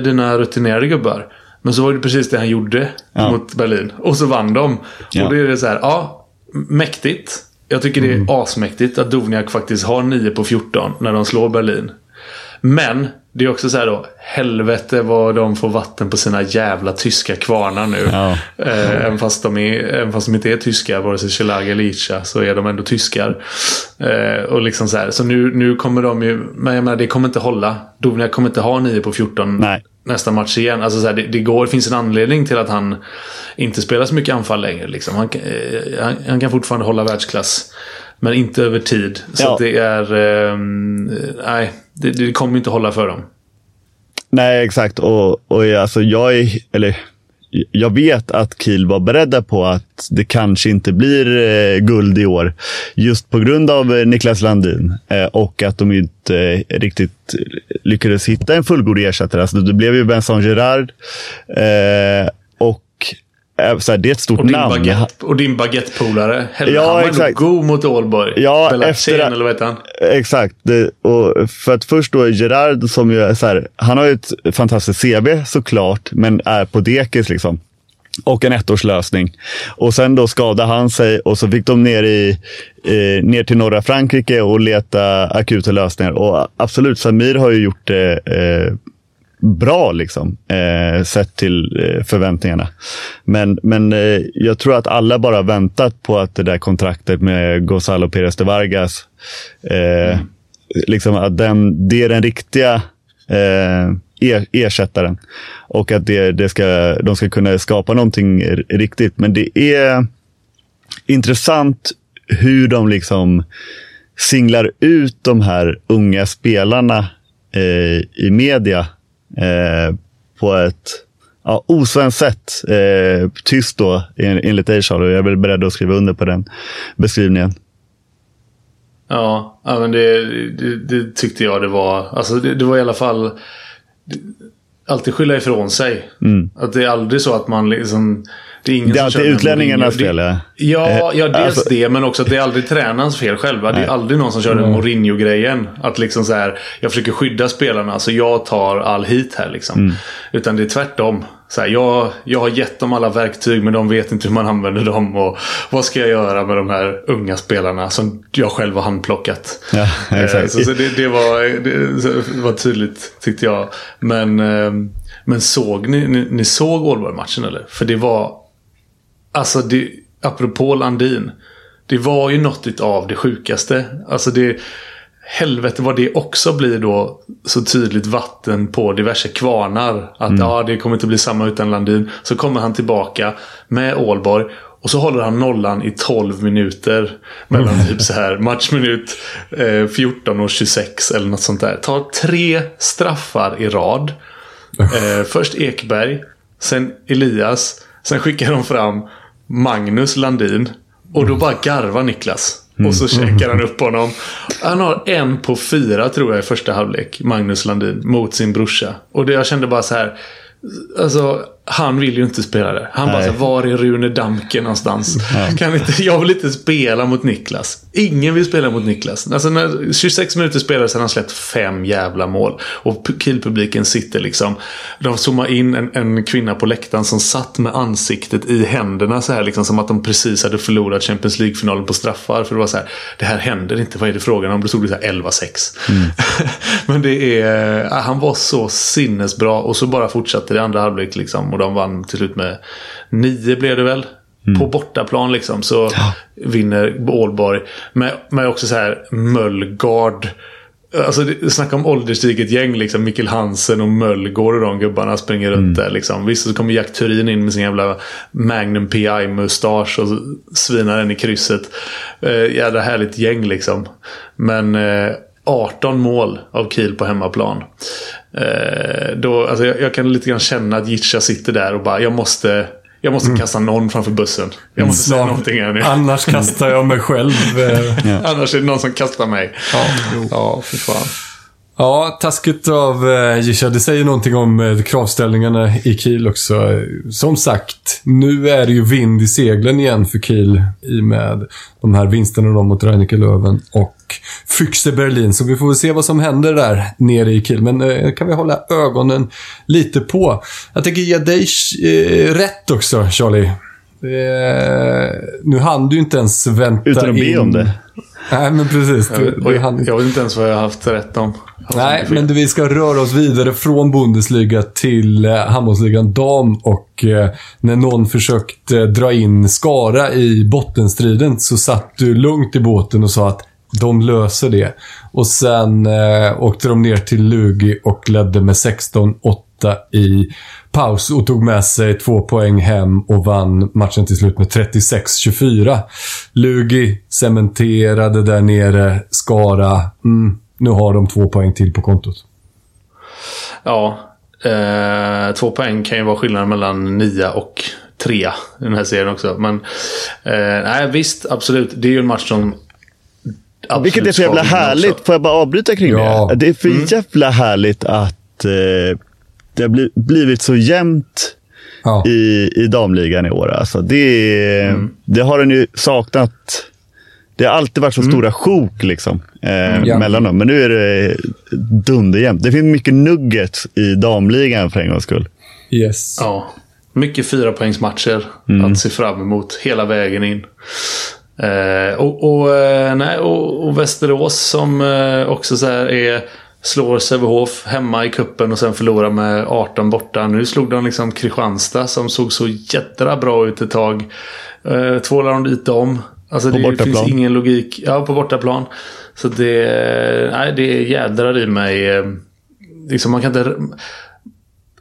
dina rutinerade gubbar. Men så var det precis det han gjorde Ja. mot Berlin. Och så vann de. Ja. Och då är det så här, ja. Mäktigt. Jag tycker det är asmäktigt att Dovniak faktiskt har 9 på 14 när de slår Berlin. Men det är också så här då. Helvete vad de får vatten på sina jävla tyska kvarnar nu. Ja. Eh, även, fast de är, även fast de inte är tyskar, vare sig Schelager eller Ica, så är de ändå tyskar. Eh, och liksom så här, så nu, nu kommer de ju, men jag menar det kommer inte hålla. Dovniak kommer inte ha 9 på 14 Nej. nästa match igen. Alltså så här, det, det, går, det finns en anledning till att han inte spelar så mycket anfall längre. Liksom. Han, eh, han, han kan fortfarande hålla världsklass. Men inte över tid. Så Ja. det är... ehm, nej, det, det kommer inte hålla för dem. Nej, exakt. Och, och jag- alltså, jag, är, eller, jag vet att Kiel var beredda på att det kanske inte blir eh, guld i år. Just på grund av eh, Niklas Landin eh, och att de inte eh, riktigt lyckades hitta en fullgod ersättare. Alltså, det blev ju Vincent Gerard. Eh, eh, så här, det är ett stort Och namn. baguette, och din baguettepolare. Ja, han exakt. god mot Ålborg. Ja, Belacien, efter- eller vad heter han? Exakt. Det, och för att först då är Gerard som ju är så här, han har ju ett fantastiskt CV såklart, men är på dekis liksom. Och en ettårslösning. Och sen då skadade han sig och så fick de ner, i, eh, ner till norra Frankrike och leta akuta lösningar. Och absolut, Samir har ju gjort det eh, bra liksom, eh, sett till eh, förväntningarna. Men, men eh, jag tror att alla bara väntat på att det där kontraktet med Gonzalo Pérez de Vargas, eh, liksom att den, det är den riktiga eh, er, ersättaren. Och att det, det ska, de ska kunna skapa någonting riktigt. Men det är intressant hur de liksom singlar ut de här unga spelarna eh, i media på ett ja, osvenskt sätt. Eh, tyst då, en, enligt dig Charlie. Jag är väl beredd att skriva under på den beskrivningen. Ja, men det, det, det tyckte jag det var. Alltså det, det var i alla fall... Alltid skylla ifrån sig. Att det är aldrig så att man liksom... Det är, ingen Mm. Det är alltid utlänningarnas fel, ja. Ja, ja dels alltså- det. Men också att det är aldrig tränarens fel själva. Det är Nej. aldrig någon som kör den Mourinho-grejen. Att liksom så här, jag försöker skydda spelarna så jag tar all hit här liksom. Mm. Utan det är tvärtom. Så här, jag, jag har gett dem alla verktyg men de vet inte hur man använder dem. Och vad ska jag göra med de här unga spelarna som jag själv har handplockat. Ja, exakt. Eh, Så, så det, det, var, det var tydligt tyckte jag. Men, eh, men såg ni, ni, ni såg Ålborg-matchen eller? För det var... Alltså det, apropå Landin. Det var ju något av det sjukaste. Alltså det... Helvete vad det också blir då så tydligt vatten på diverse kvarnar. Att ja, det kommer inte bli samma utan Landin. Så kommer han tillbaka med Ålborg. Och så håller han nollan i 12 minuter. Mellan [LAUGHS] typ så här matchminut eh, 14 och 26 eller något sånt där. Tar tre straffar i rad. Eh, först Ekberg. Sen Elias. Sen skickar de fram Magnus Landin. Och då bara garvar Niklas. Och så checkar han upp honom. Han har en på fyra tror jag i första halvlek. Magnus Landin. Mot sin brorsa. Och det, jag kände bara så här. Alltså, han vill ju inte spela det. Han bara Nej. så här, var är Rune Damke någonstans? Kan inte, jag vill inte spela mot Niklas. Ingen vill spela mot Niklas. Alltså när 26 minuter spelare sen har han släppt fem jävla mål. Och Kiel-publiken sitter liksom. De zoomar in en, en kvinna på läktaren som satt med ansiktet i händerna så här liksom. Som att de precis hade förlorat Champions League-finalen på straffar. För det var så här, det här händer inte. Vad är det frågan om? Då stod det så här 11-6. [LAUGHS] Men det är, han var så sinnesbra. Och så bara fortsatte det andra halvlek liksom. Och de vann till slut med nio blev det väl. På bortaplan liksom så vinner Ålborg. Med, med också så här Möllgard. Alltså snacka om ålderstiget gäng liksom. Mikkel Hansen och Möllgård och de gubbarna springer runt där liksom. Visst så kommer Jack Turin in med sin jävla Magnum PI-mustasch och svinar den i krysset. Eh, jävla härligt gäng liksom. Men eh, 18 mål av Kiel på hemmaplan. Eh, då, alltså jag, jag kan lite grann känna att Jitcha sitter där och bara jag måste jag måste kasta någon framför bussen. Jag måste säga Snart. någonting här nu. Annars kastar jag mig själv. eh. Annars är det någon som kastar mig. Ja. Ja, för fan. Ja, taskigt av eh, Gisha. Det säger någonting om eh, kravställningarna i Kiel också. Som sagt, nu är det ju vind i seglen igen för Kiel i och med de här vinsterna mot Reineke Löwen och Füchse Berlin. Så vi får väl se vad som händer där nere i Kiel. Men eh, kan vi hålla ögonen lite på. Jag tänker ge dig eh, rätt också, Charlie. Eh, nu hann du inte ens vänta Utan att be in... om det. Nej, men precis. Jag, du hann... jag vet inte ens vad jag har haft rätt om. Nej, men vi ska röra oss vidare från Bundesliga till eh, handbollsligan dam och eh, när någon försökte dra in Skara i bottenstriden så satt du lugnt i båten och sa att de löser det. Och sen eh, åkte de ner till Lugi och ledde med 16-8 i paus och tog med sig två poäng hem och vann matchen till slut med 36-24. Lugi cementerade där nere. Skara, mm, nu har de två poäng till på kontot. Ja. Eh, två poäng kan ju vara skillnaden mellan nia och trea i den här serien också. Men eh, nej, visst, absolut. Det är ju en match som absolut Vilket är så jävla härligt. också. Får jag bara avbryta kring Ja. det? Det är för jävla härligt att eh, det har bli, blivit så jämnt Ja. i, i damligan i år. Alltså, det, Mm. det har den ju saknat. Det har alltid varit så Mm. stora sjok liksom, eh, Ja. mellan dem. Men nu är det dunderjämnt. Det finns mycket nuggets i damligan för en gångs skull. Yes. Ja. Mycket fyra poängsmatcher att se fram emot hela vägen in. Eh, och, och, eh, nej, och, och Västerås som eh, också så här är slår Sävehof hemma i kuppen och sen förlorar med 18 borta. Nu slog de liksom Kristianstad som såg så jädra bra ut ett tag. Eh, tvålar de dit dem. Alltså På det bortaplan. finns ingen logik. Ja, på bortaplan. Så det, nej, det jädrar i mig. eh, Liksom man kan inte...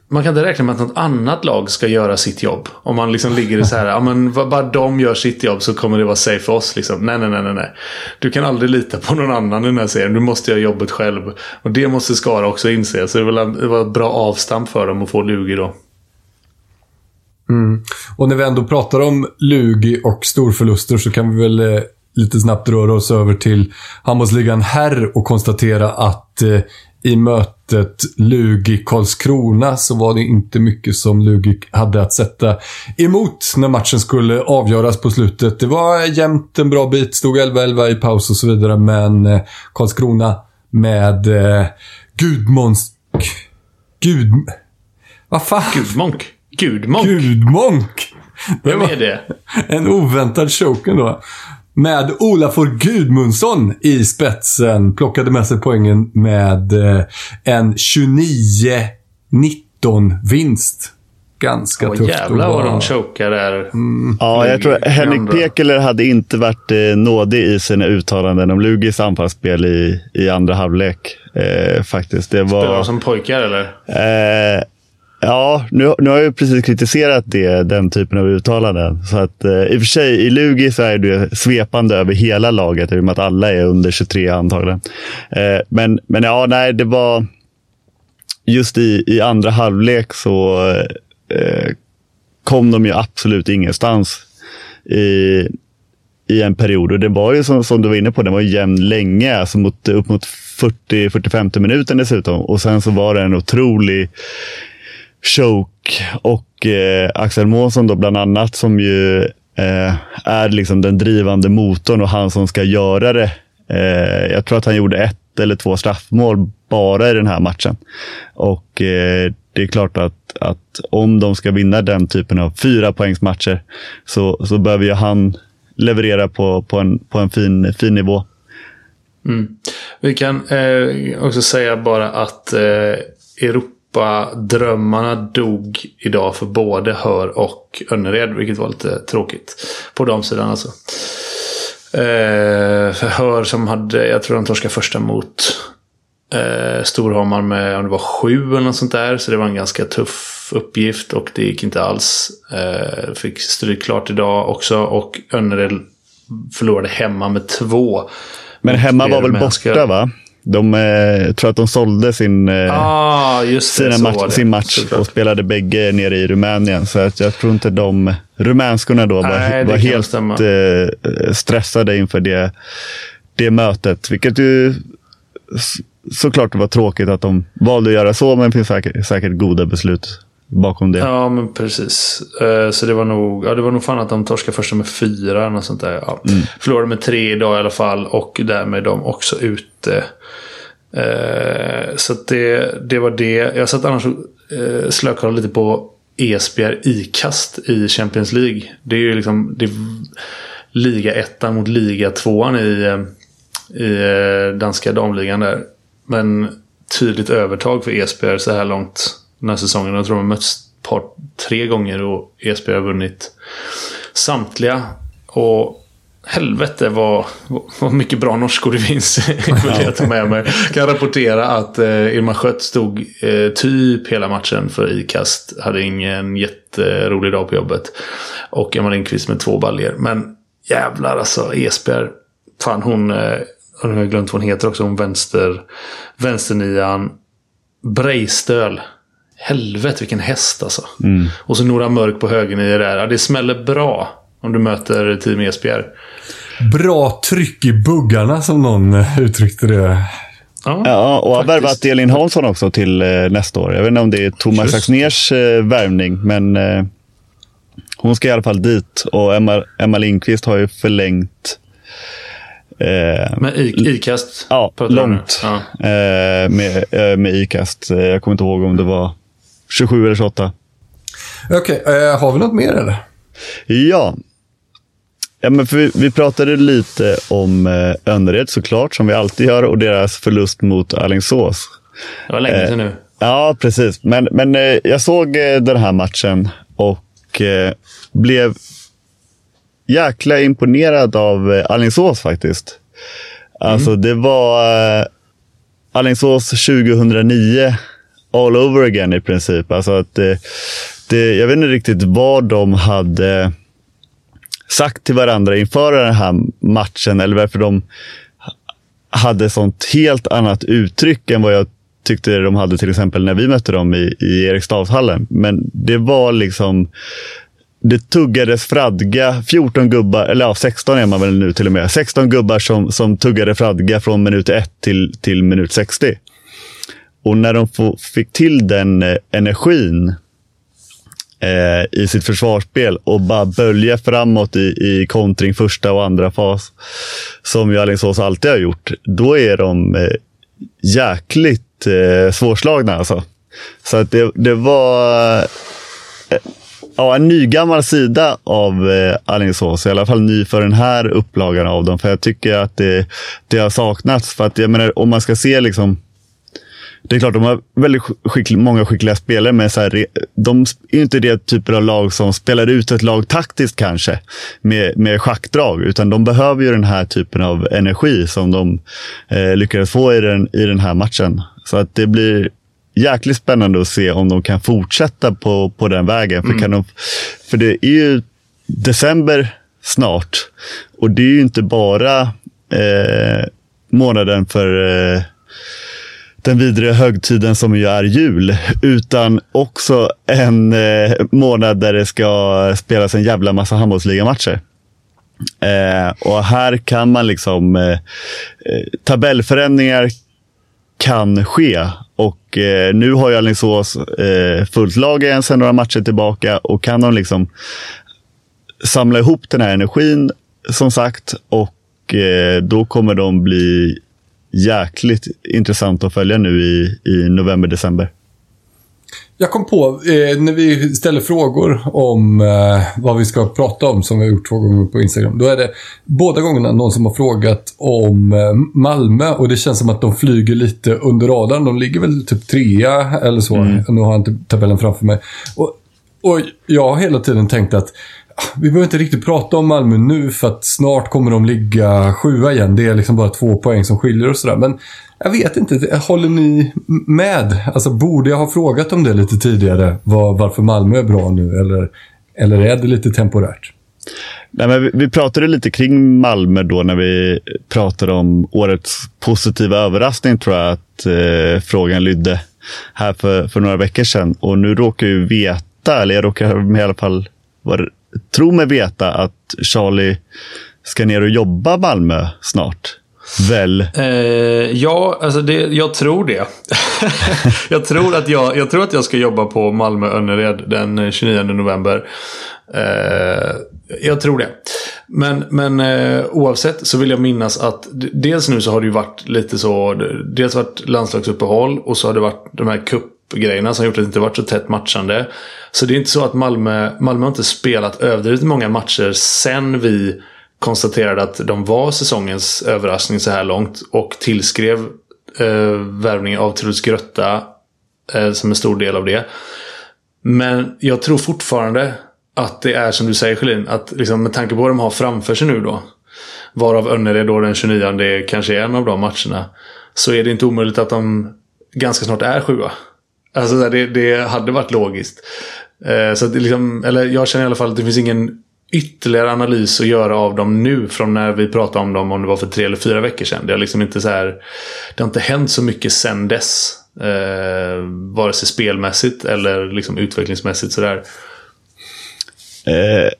Man kan inte räkna med att något annat lag ska göra sitt jobb. Om man liksom ligger i så här, ja men bara de gör sitt jobb så kommer det vara safe för oss. Liksom. Nej, nej, nej, nej, nej. Du kan aldrig lita på någon annan i den här serien. Du måste göra jobbet själv. Och det måste Skara också inse. Så det var, ett bra avstamp för dem att få Lugi då. Mm. Och när vi ändå pratar om Lugi och storförluster så kan vi väl eh, lite snabbt röra oss över till handbollsligan herr och konstatera att eh, i mötet Lugi-Karlskrona så var det inte mycket som Lugi hade att sätta emot när matchen skulle avgöras på slutet. Det var jämnt en bra bit, stod 11-11 i paus och så vidare, men eh, Karlskrona med eh, Gudmonsk... Gud... Vad fan? Gudmonk. Gudmonk? Gudmonk! Det Vem är det? en oväntad choken då. Med Olafur Gudmundsson i spetsen. Plockade med sig poängen med eh, en 29-19 vinst. Ganska Åh tufft jävlar vad de chokar där. Ja, jag tror Henrik. Pekeler hade inte varit eh, nådig i sina uttalanden om Lugis anfallsspel i, i andra halvlek. Eh, faktiskt. Det Spelar de var... som pojkar eller? Eh, ja, nu, nu har jag ju precis kritiserat det, den typen av uttalanden. Så att, eh, I och för sig, i Lugi så är det svepande över hela laget i och med att alla är under 23 antagligen. Eh, men, men ja, nej, det var just i, i andra halvlek så eh, kom de ju absolut ingenstans i, i en period. Och det var ju som, som du var inne på, den var jämn länge, alltså mot, upp mot 40-45 minuter dessutom. Och sen så var det en otrolig choke och eh, Axel Månsson då bland annat som ju eh, är liksom den drivande motorn och han som ska göra det. Eh, jag tror att han gjorde ett eller två straffmål bara i den här matchen. Och eh, det är klart att, att om de ska vinna den typen av fyra poängsmatcher så, så behöver ju han leverera på, på en, på en fin, fin nivå. Mm. Vi kan eh, också säga bara att eh, Europa-drömmarna dog idag för både Hör och Önnered, vilket var lite tråkigt. På de sidan alltså. Eh, för Hör som hade, jag tror de torskade första mot eh, Storhammar med, om det var sju eller något sånt där. Så det var en ganska tuff uppgift och det gick inte alls. Eh, fick stryk klart idag också och Önnered förlorade hemma med två. Men hemma var väl borta va? De eh, tror att de sålde sin, eh, ah, sina match, sin match Såklart. och spelade bägge nere i Rumänien. Så att jag tror inte de rumänskorna då Nej, var, var helt stämma. eh, stressade inför det, det mötet. Vilket ju såklart var tråkigt att de valde att göra så, men det finns säkert, säkert goda beslut bakom det. Ja, men precis. Eh, Så det var nog, ja, det var nog fan att de torskade första med fyra. eller något sånt där. Ja. Förlorade med tre idag i alla fall. Och därmed är de också ute. Eh, Så det, det var det. Jag satt annars och eh, slökollade lite på Esbjerg ikast i Champions League. Det är ju liksom det är liga ettan mot liga tvåan i, i danska damligan där. Men tydligt övertag för Esbjerg så här långt den här säsongen. Jag tror de har mötts par, tre gånger och Esbjerg har vunnit samtliga. Och helvete vad, vad mycket bra norskor det finns. [LAUGHS] vill jag ta med mig. Kan rapportera att eh, Irma Schött stod eh, typ hela matchen för ikast. Hade ingen jätterolig dag på jobbet. Och Emma Lindqvist med två baljer. Men jävlar alltså, Esbjerg. Fan hon, eh, nu har jag glömt vad hon heter också, hon vänster, vänsternian. Breistöl. Helvete vilken häst alltså. Och så Nora Mörk på högernio där. Ja, det smäller bra. Om du möter Team Esbjerg. Bra tryck i buggarna som någon uttryckte det. Ja, och har värvat Elin Hansson också till eh, nästa år. Jag vet inte om det är Thomas. Axners eh, värvning, men eh, hon ska i alla fall dit. Och Emma, Emma Lindqvist har ju förlängt eh, Men i, ikast? ja, långt Ja. eh, med, eh, med Icast. Eh, Jag kommer inte ihåg om det var 27 eller 28. Okej, eh, har vi något mer eller? Ja. ja men för vi, vi pratade lite om eh, Önnered såklart, som vi alltid gör, och deras förlust mot Alingsås. Det var länge sedan nu. Ja, precis. Men, men eh, jag såg eh, den här matchen och eh, blev jäkla imponerad av eh, Alingsås faktiskt. Alltså det var eh, Alingsås 2009 all over again i princip. Alltså att det, det, jag vet inte riktigt vad de hade sagt till varandra inför den här matchen eller varför de hade sånt helt annat uttryck än vad jag tyckte de hade till exempel när vi mötte dem i, i Eriksdalshallen. Men det var liksom, det tuggades fradga, 14 gubbar, eller ja, 16 är man väl nu till och med, 16 gubbar som, som tuggade fradga från minut 1 till, till minut 60. Och när de fick till den eh, energin eh, i sitt försvarsspel och bara bölja framåt i, i kontring första och andra fas, som ju Alingsås alltid har gjort, då är de eh, jäkligt eh, svårslagna alltså. Så att det, det var eh, ja, en nygammal sida av eh, Alingsås. I alla fall ny för den här upplagan av dem. För jag tycker att det, det har saknats. För att jag menar, om man ska se liksom det är klart, de har väldigt skickliga, många skickliga spelare, men så här, de är inte det typen av lag som spelar ut ett lag taktiskt kanske, med, med schackdrag. Utan de behöver ju den här typen av energi som de eh, lyckades få i den, i den här matchen. Så att det blir jäkligt spännande att se om de kan fortsätta på, på den vägen. För, kan de, för det är ju december snart och det är ju inte bara eh, månaden för eh, den vidre högtiden som ju är jul, utan också en eh, månad där det ska spelas en jävla massa handbollsligamatcher. Eh, och här kan man liksom, eh, eh, tabellförändringar kan ske. Och eh, nu har ju Alingsås eh, fullt lag igen sedan några matcher tillbaka och kan de liksom samla ihop den här energin, som sagt, och eh, då kommer de bli jäkligt intressant att följa nu i, i november, december. Jag kom på, eh, när vi ställer frågor om eh, vad vi ska prata om, som vi har gjort två gånger på Instagram, då är det båda gångerna någon som har frågat om eh, Malmö och det känns som att de flyger lite under radarn. De ligger väl typ trea eller så. Mm. Nu har jag inte tabellen framför mig. Och, och jag har hela tiden tänkt att vi behöver inte riktigt prata om Malmö nu för att snart kommer de ligga sjua igen. Det är liksom bara två poäng som skiljer och sådär. Men jag vet inte, håller ni med? Alltså borde jag ha frågat om det lite tidigare? Var, varför Malmö är bra nu? Eller, eller är det lite temporärt? Nej, men vi, vi pratade lite kring Malmö då när vi pratade om årets positiva överraskning tror jag att eh, frågan lydde här för, för några veckor sedan. Och nu råkar jag veta, eller jag råkar i alla fall var, tror mig veta att Charlie ska ner och jobba Malmö snart. Väl? Eh, ja, alltså det, jag tror det. [LAUGHS] jag, tror att jag, jag tror att jag ska jobba på Malmö Önnered den eh, 29 november. Eh, jag tror det. Men, men eh, oavsett så vill jag minnas att dels nu så har det ju varit lite så. Dels varit landslagsuppehåll och så har det varit de här cup grejerna som gjort att det inte varit så tätt matchande. Så det är inte så att Malmö, Malmö har inte spelat överdrivet många matcher sen vi konstaterade att de var säsongens överraskning så här långt och tillskrev eh, värvningen av Truls Grötta eh, som en stor del av det. Men jag tror fortfarande att det är som du säger Sjölin, att liksom, med tanke på vad de har framför sig nu då. Varav Önnered då den 29 det kanske är en av de matcherna. Så är det inte omöjligt att de ganska snart är sjua. Alltså det, det hade varit logiskt. Eh, så det liksom, eller jag känner i alla fall att det finns ingen ytterligare analys att göra av dem nu från när vi pratade om dem om det var för tre eller fyra veckor sedan. Det har liksom inte så här, Det har inte hänt så mycket sedan dess. Eh, vare sig spelmässigt eller liksom utvecklingsmässigt sådär. Eh,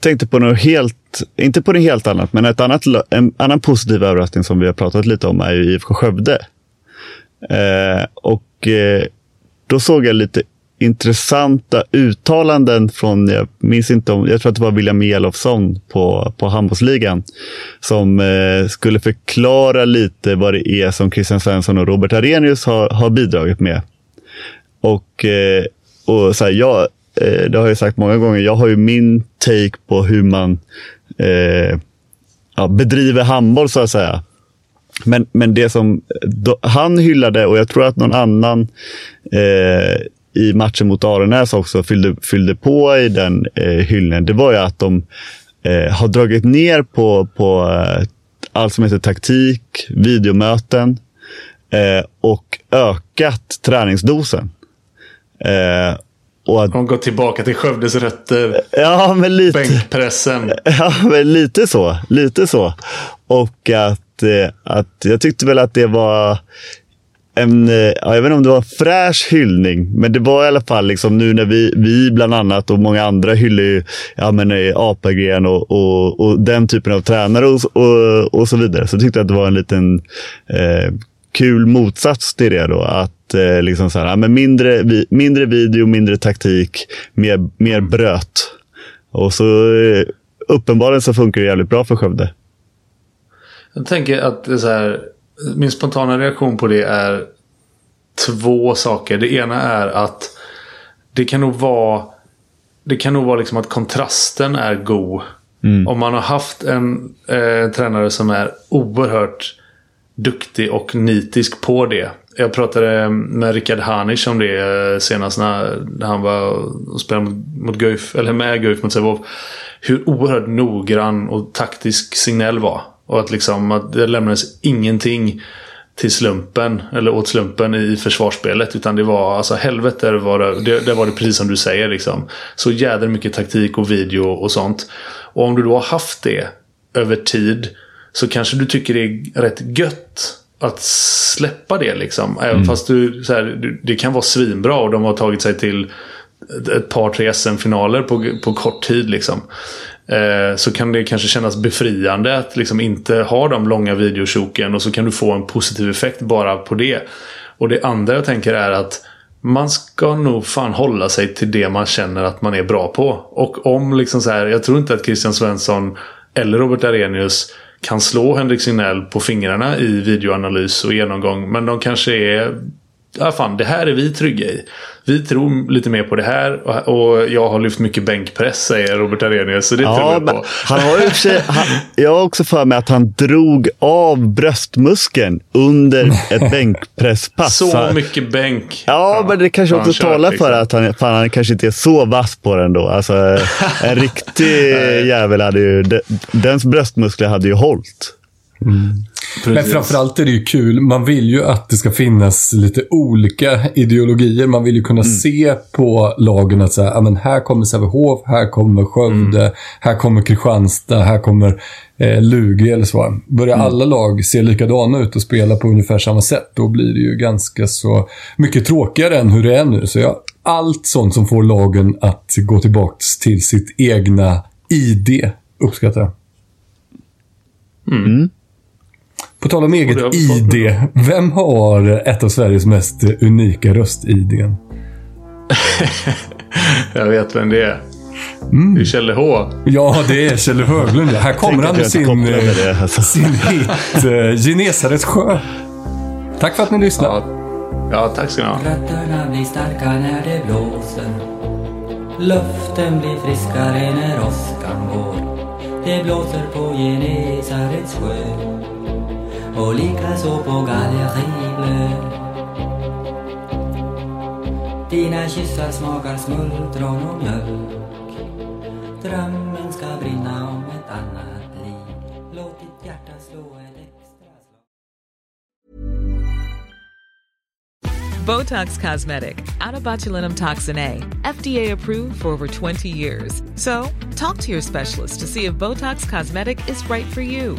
tänkte på något helt, inte på något helt annat, men ett annat, en annan positiv överraskning som vi har pratat lite om är ju IFK Skövde. Eh, och eh, då såg jag lite intressanta uttalanden från, jag minns inte om, jag tror att det var William Elofsson på, på handbollsligan, som eh, skulle förklara lite vad det är som Christian Svensson och Robert Arrhenius har, har bidragit med. Och, eh, och så här, jag, eh, det har jag sagt många gånger, jag har ju min take på hur man eh, ja, bedriver handboll så att säga. Men, men det som då, han hyllade, och jag tror att någon annan eh, i matchen mot Arenäs också fyllde, fyllde på i den eh, hyllningen, det var ju att de eh, har dragit ner på, på eh, allt som heter taktik, videomöten eh, och ökat träningsdosen. Eh, och att, de går tillbaka till Skövdes rötter. Ja, men lite. Bänkpressen. [LAUGHS] Ja, men lite så. Lite så. Och att, eh, att jag tyckte väl att det var en, eh, ja, jag vet inte om det var en fräsch hyllning, men det var i alla fall liksom nu när vi, vi bland annat och många andra hyllar ju ja, men, eh, Apelgren och, och, och den typen av tränare och, och, och så vidare. Så tyckte jag att det var en liten eh, kul motsats till det då. Att eh, liksom så här, ja, men mindre, vi, mindre video, mindre taktik, mer, mer bröt. Och så eh, uppenbarligen så funkar det jävligt bra för Skövde. Jag tänker att det är så här, min spontana reaktion på det är två saker. Det ena är att det kan nog vara det kan nog vara liksom att kontrasten är god. Om man har haft en eh, tränare som är oerhört duktig och nitisk på det. Jag pratade med Rickard Hanisch om det eh, senast när han var och spelade mot, Guif, eller med Guif mot Sävehof. Hur oerhört noggrann och taktisk Signell var. Och att liksom att det lämnades ingenting till slumpen, eller åt slumpen i försvarsspelet. Utan det var, alltså helvete var det, det, det var det precis som du säger liksom. Så jädra mycket taktik och video och sånt. Och om du då har haft det över tid så kanske du tycker det är rätt gött att släppa det liksom. Även fast du, så här, det kan vara svinbra och de har tagit sig till ett par, tre SM-finaler på, på kort tid liksom. Eh, så kan det kanske kännas befriande att liksom inte ha de långa videoshoken och så kan du få en positiv effekt bara på det. Och det andra jag tänker är att man ska nog fan hålla sig till det man känner att man är bra på. Och om liksom så här, jag tror inte att Christian Svensson eller Robert Arrhenius kan slå Henrik Signell på fingrarna i videoanalys och genomgång. Men de kanske är ja fan, det här är vi trygga i. Vi tror lite mer på det här och, jag har lyft mycket bänkpress säger Robert Arrhenius. Så det tror Ja, jag men på. han har ju sig, han, jag har också för mig att han drog av bröstmuskeln under ett bänkpresspass. Så mycket bänk. Ja, men det kanske också kört, talar liksom. för att han, fan, han kanske inte är så vass på den då. Alltså, en [LAUGHS] riktig jävel hade ju, de- dens bröstmuskler hade ju hållit. Men framförallt är det ju kul. Man vill ju att det ska finnas lite olika ideologier. Man vill ju kunna se på lagen att säga, men här kommer Sävehof, här kommer Skövde, här kommer Kristianstad, här kommer eh, Lugi eller så. Börjar alla lag se likadana ut och spela på ungefär samma sätt, då blir det ju ganska så mycket tråkigare än hur det är nu. Så jag, allt sånt som får lagen att gå tillbaka till sitt egna ID uppskattar jag. På tal om eget ID. Vem har ett av Sveriges mest unika röst-IDn? [LAUGHS] Jag vet vem det är. Mm. Det är Kjelle H. Ja, det är Kjell Höglund. Här kommer han med sin, det, alltså. [LAUGHS] sin hit eh, Genesarets sjö. Tack för att ni lyssnade. Ja, ja tack ska ni ha. Rötterna blir starka när det blåser Luften blir friskare när åskan går Det blåser på Genesarets sjö smultron och mjölk om ett annat liv Låt ditt hjärta slå extra slag Botox Cosmetic, out of botulinum toxin A, FDA approved for over 20 years. So, talk to your specialist to see if Botox Cosmetic is right for you.